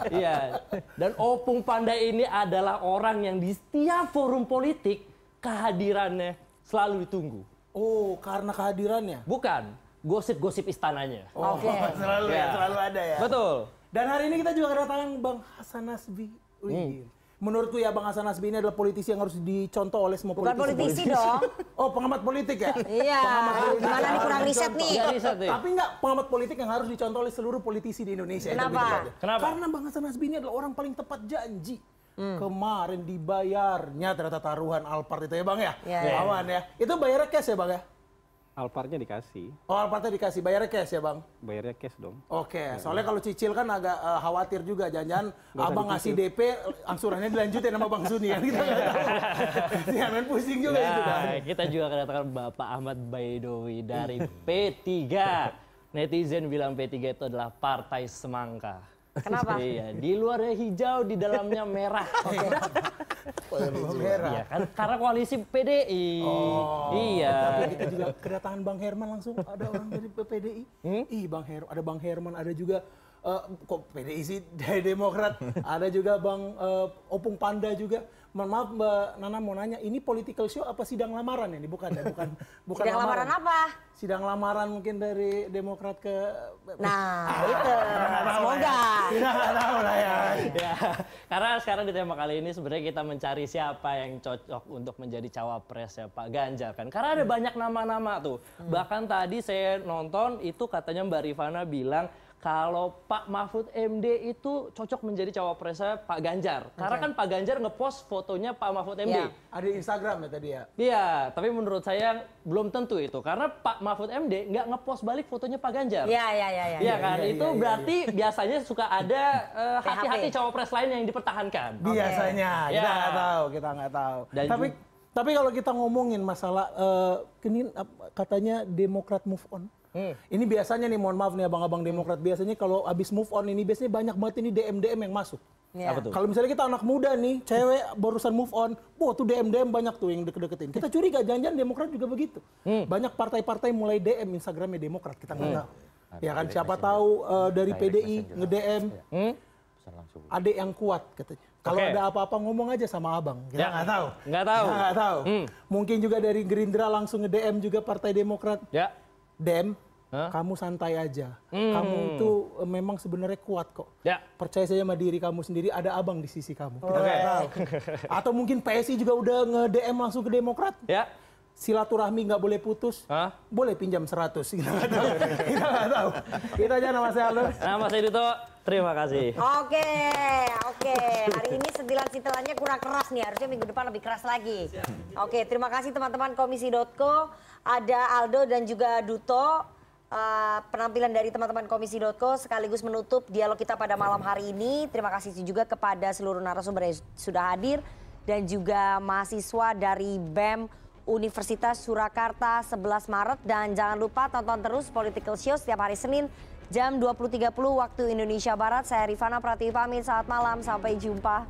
Iya. Dan Opung Panda ini adalah orang yang di setiap forum politik kehadirannya selalu ditunggu. Oh, karena kehadirannya? Bukan, gosip-gosip istananya. Oh, selalu ya, Ya. selalu ada ya. Betul. Dan hari ini kita juga kedatangan Bang Hasan Nasbi. Wih. Hmm. Menurutku ya Bang Hasan Nasbi ini adalah politisi yang harus dicontoh oleh semua Bukan politisi. politisi dong. Oh, pengamat politik ya? Iya, Pengamat politik. gimana nih kurang riset nih? Riset nih. Tapi enggak pengamat politik yang harus dicontoh oleh seluruh politisi di Indonesia. Kenapa? Gitu. Kenapa? Karena Bang Hasan Nasbi ini adalah orang paling tepat janji. Hmm. Kemarin dibayarnya ternyata taruhan Alphard itu ya Bang ya? Iya, iya. Lawan ya. Itu bayarnya cash ya Bang ya? Alpartnya dikasih, Oh, Alphardnya dikasih bayarnya cash ya, Bang? bayarnya cash dong. Oke, soalnya kalau cicil kan agak eh, khawatir juga jangan-jangan abang ngasih. DP angsurannya dilanjutin sama Bang Suni kan kita nggak tahu. Jangan pusing juga itu kan. Nah, kita juga kedatangan Bapak Ahmad Baidowi dari P3. Netizen bilang P3 itu adalah partai semangka. Kenapa? Iya, di luarnya hijau, di dalamnya merah. merah. Iya kan, karena koalisi PDI. Oh. Iya. Tapi kita juga kedatangan Bang Herman langsung ada orang dari PDI. Hmm? Ih, Bang Her, ada Bang Herman, ada juga eh, kok PDI sih dari Demokrat, ada juga Bang eh, Opung Panda juga. Mohon maaf Mbak Nana mau nanya, ini political show apa sidang lamaran ini? Bukan ya, bukan bukan Sidang lamaran apa? Sidang lamaran mungkin dari Demokrat ke Nah, Ah, itu. nggak tahu Semoga. ya. Kita nggak tahu lah ya. Ya, karena sekarang di tema kali ini sebenarnya kita mencari siapa yang cocok untuk menjadi cawapres ya Pak Ganjar kan. Karena ada banyak nama-nama tuh. Bahkan tadi saya nonton itu katanya Mbak Rifana bilang kalau Pak Mahfud MD itu cocok menjadi cawapresnya Pak Ganjar. Karena kan Pak Ganjar ngepost fotonya Pak Mahfud MD. Iya, ada di Instagram ya tadi ya. Iya, tapi menurut saya belum tentu itu karena Pak Mahfud MD nggak ngepost balik fotonya Pak Ganjar. Iya, iya, iya, iya. Iya kan, Iya, iya, itu iya, berarti biasanya suka ada eh, PHP. hati-hati cawapres lain yang dipertahankan. Biasanya kita Ya. nggak tahu, kita nggak tahu. Dan tapi tapi kalau kita ngomongin masalah eh, ini ap- katanya Demokrat move on. Hmm. Ini biasanya nih, mohon maaf nih abang-abang Demokrat biasanya kalau abis move on ini biasanya banyak banget ini DM DM yang masuk. Iya. Tuh? Kalau misalnya kita anak muda nih, cewek barusan move on, wah tuh DM DM banyak tuh yang deket-deketin. Kita curiga jangan-jangan Demokrat juga begitu. Banyak partai-partai mulai DM Instagramnya Demokrat kita nggak Hmm. tahu. Ya kan siapa tahu eh, dari PDI nge-DM Hmm? adik yang kuat katanya. Kalau Oke. ada apa-apa ngomong aja sama abang. Kita Ya. nggak tahu. Nggak tahu. Nggak tahu. Hmm. Mungkin juga dari Gerindra langsung nge-DM juga Partai Demokrat. Ya. DM, kamu santai aja. Hmm. Kamu itu eh, memang sebenarnya kuat kok. Ya. Percaya saja sama diri kamu sendiri, ada abang di sisi kamu. Kita Oke. nggak tahu. Atau mungkin PSI juga udah nge-DM langsung ke Demokrat. Ya. Silaturahmi nggak boleh putus. Boleh pinjam 100. Kita nggak tahu. Kita nggak tahu. Kita aja nama saya Aldo. Nama saya Duto, terima kasih. Oke, oke. Hari ini sentilan-sentilannya kurang keras nih. Harusnya minggu depan lebih keras lagi. Oke, terima kasih teman-teman Komisi.co. Ada Aldo dan juga Duto. Uh, penampilan dari teman-teman Komisi.co sekaligus menutup dialog kita pada malam hari ini. Terima kasih juga kepada seluruh narasumber yang sudah hadir dan juga mahasiswa dari BEM Universitas Surakarta 11 Maret dan jangan lupa tonton terus Political Show setiap hari Senin jam 20.30 waktu Indonesia Barat. Saya Rifana Pratiwi pamit, saat malam, sampai jumpa.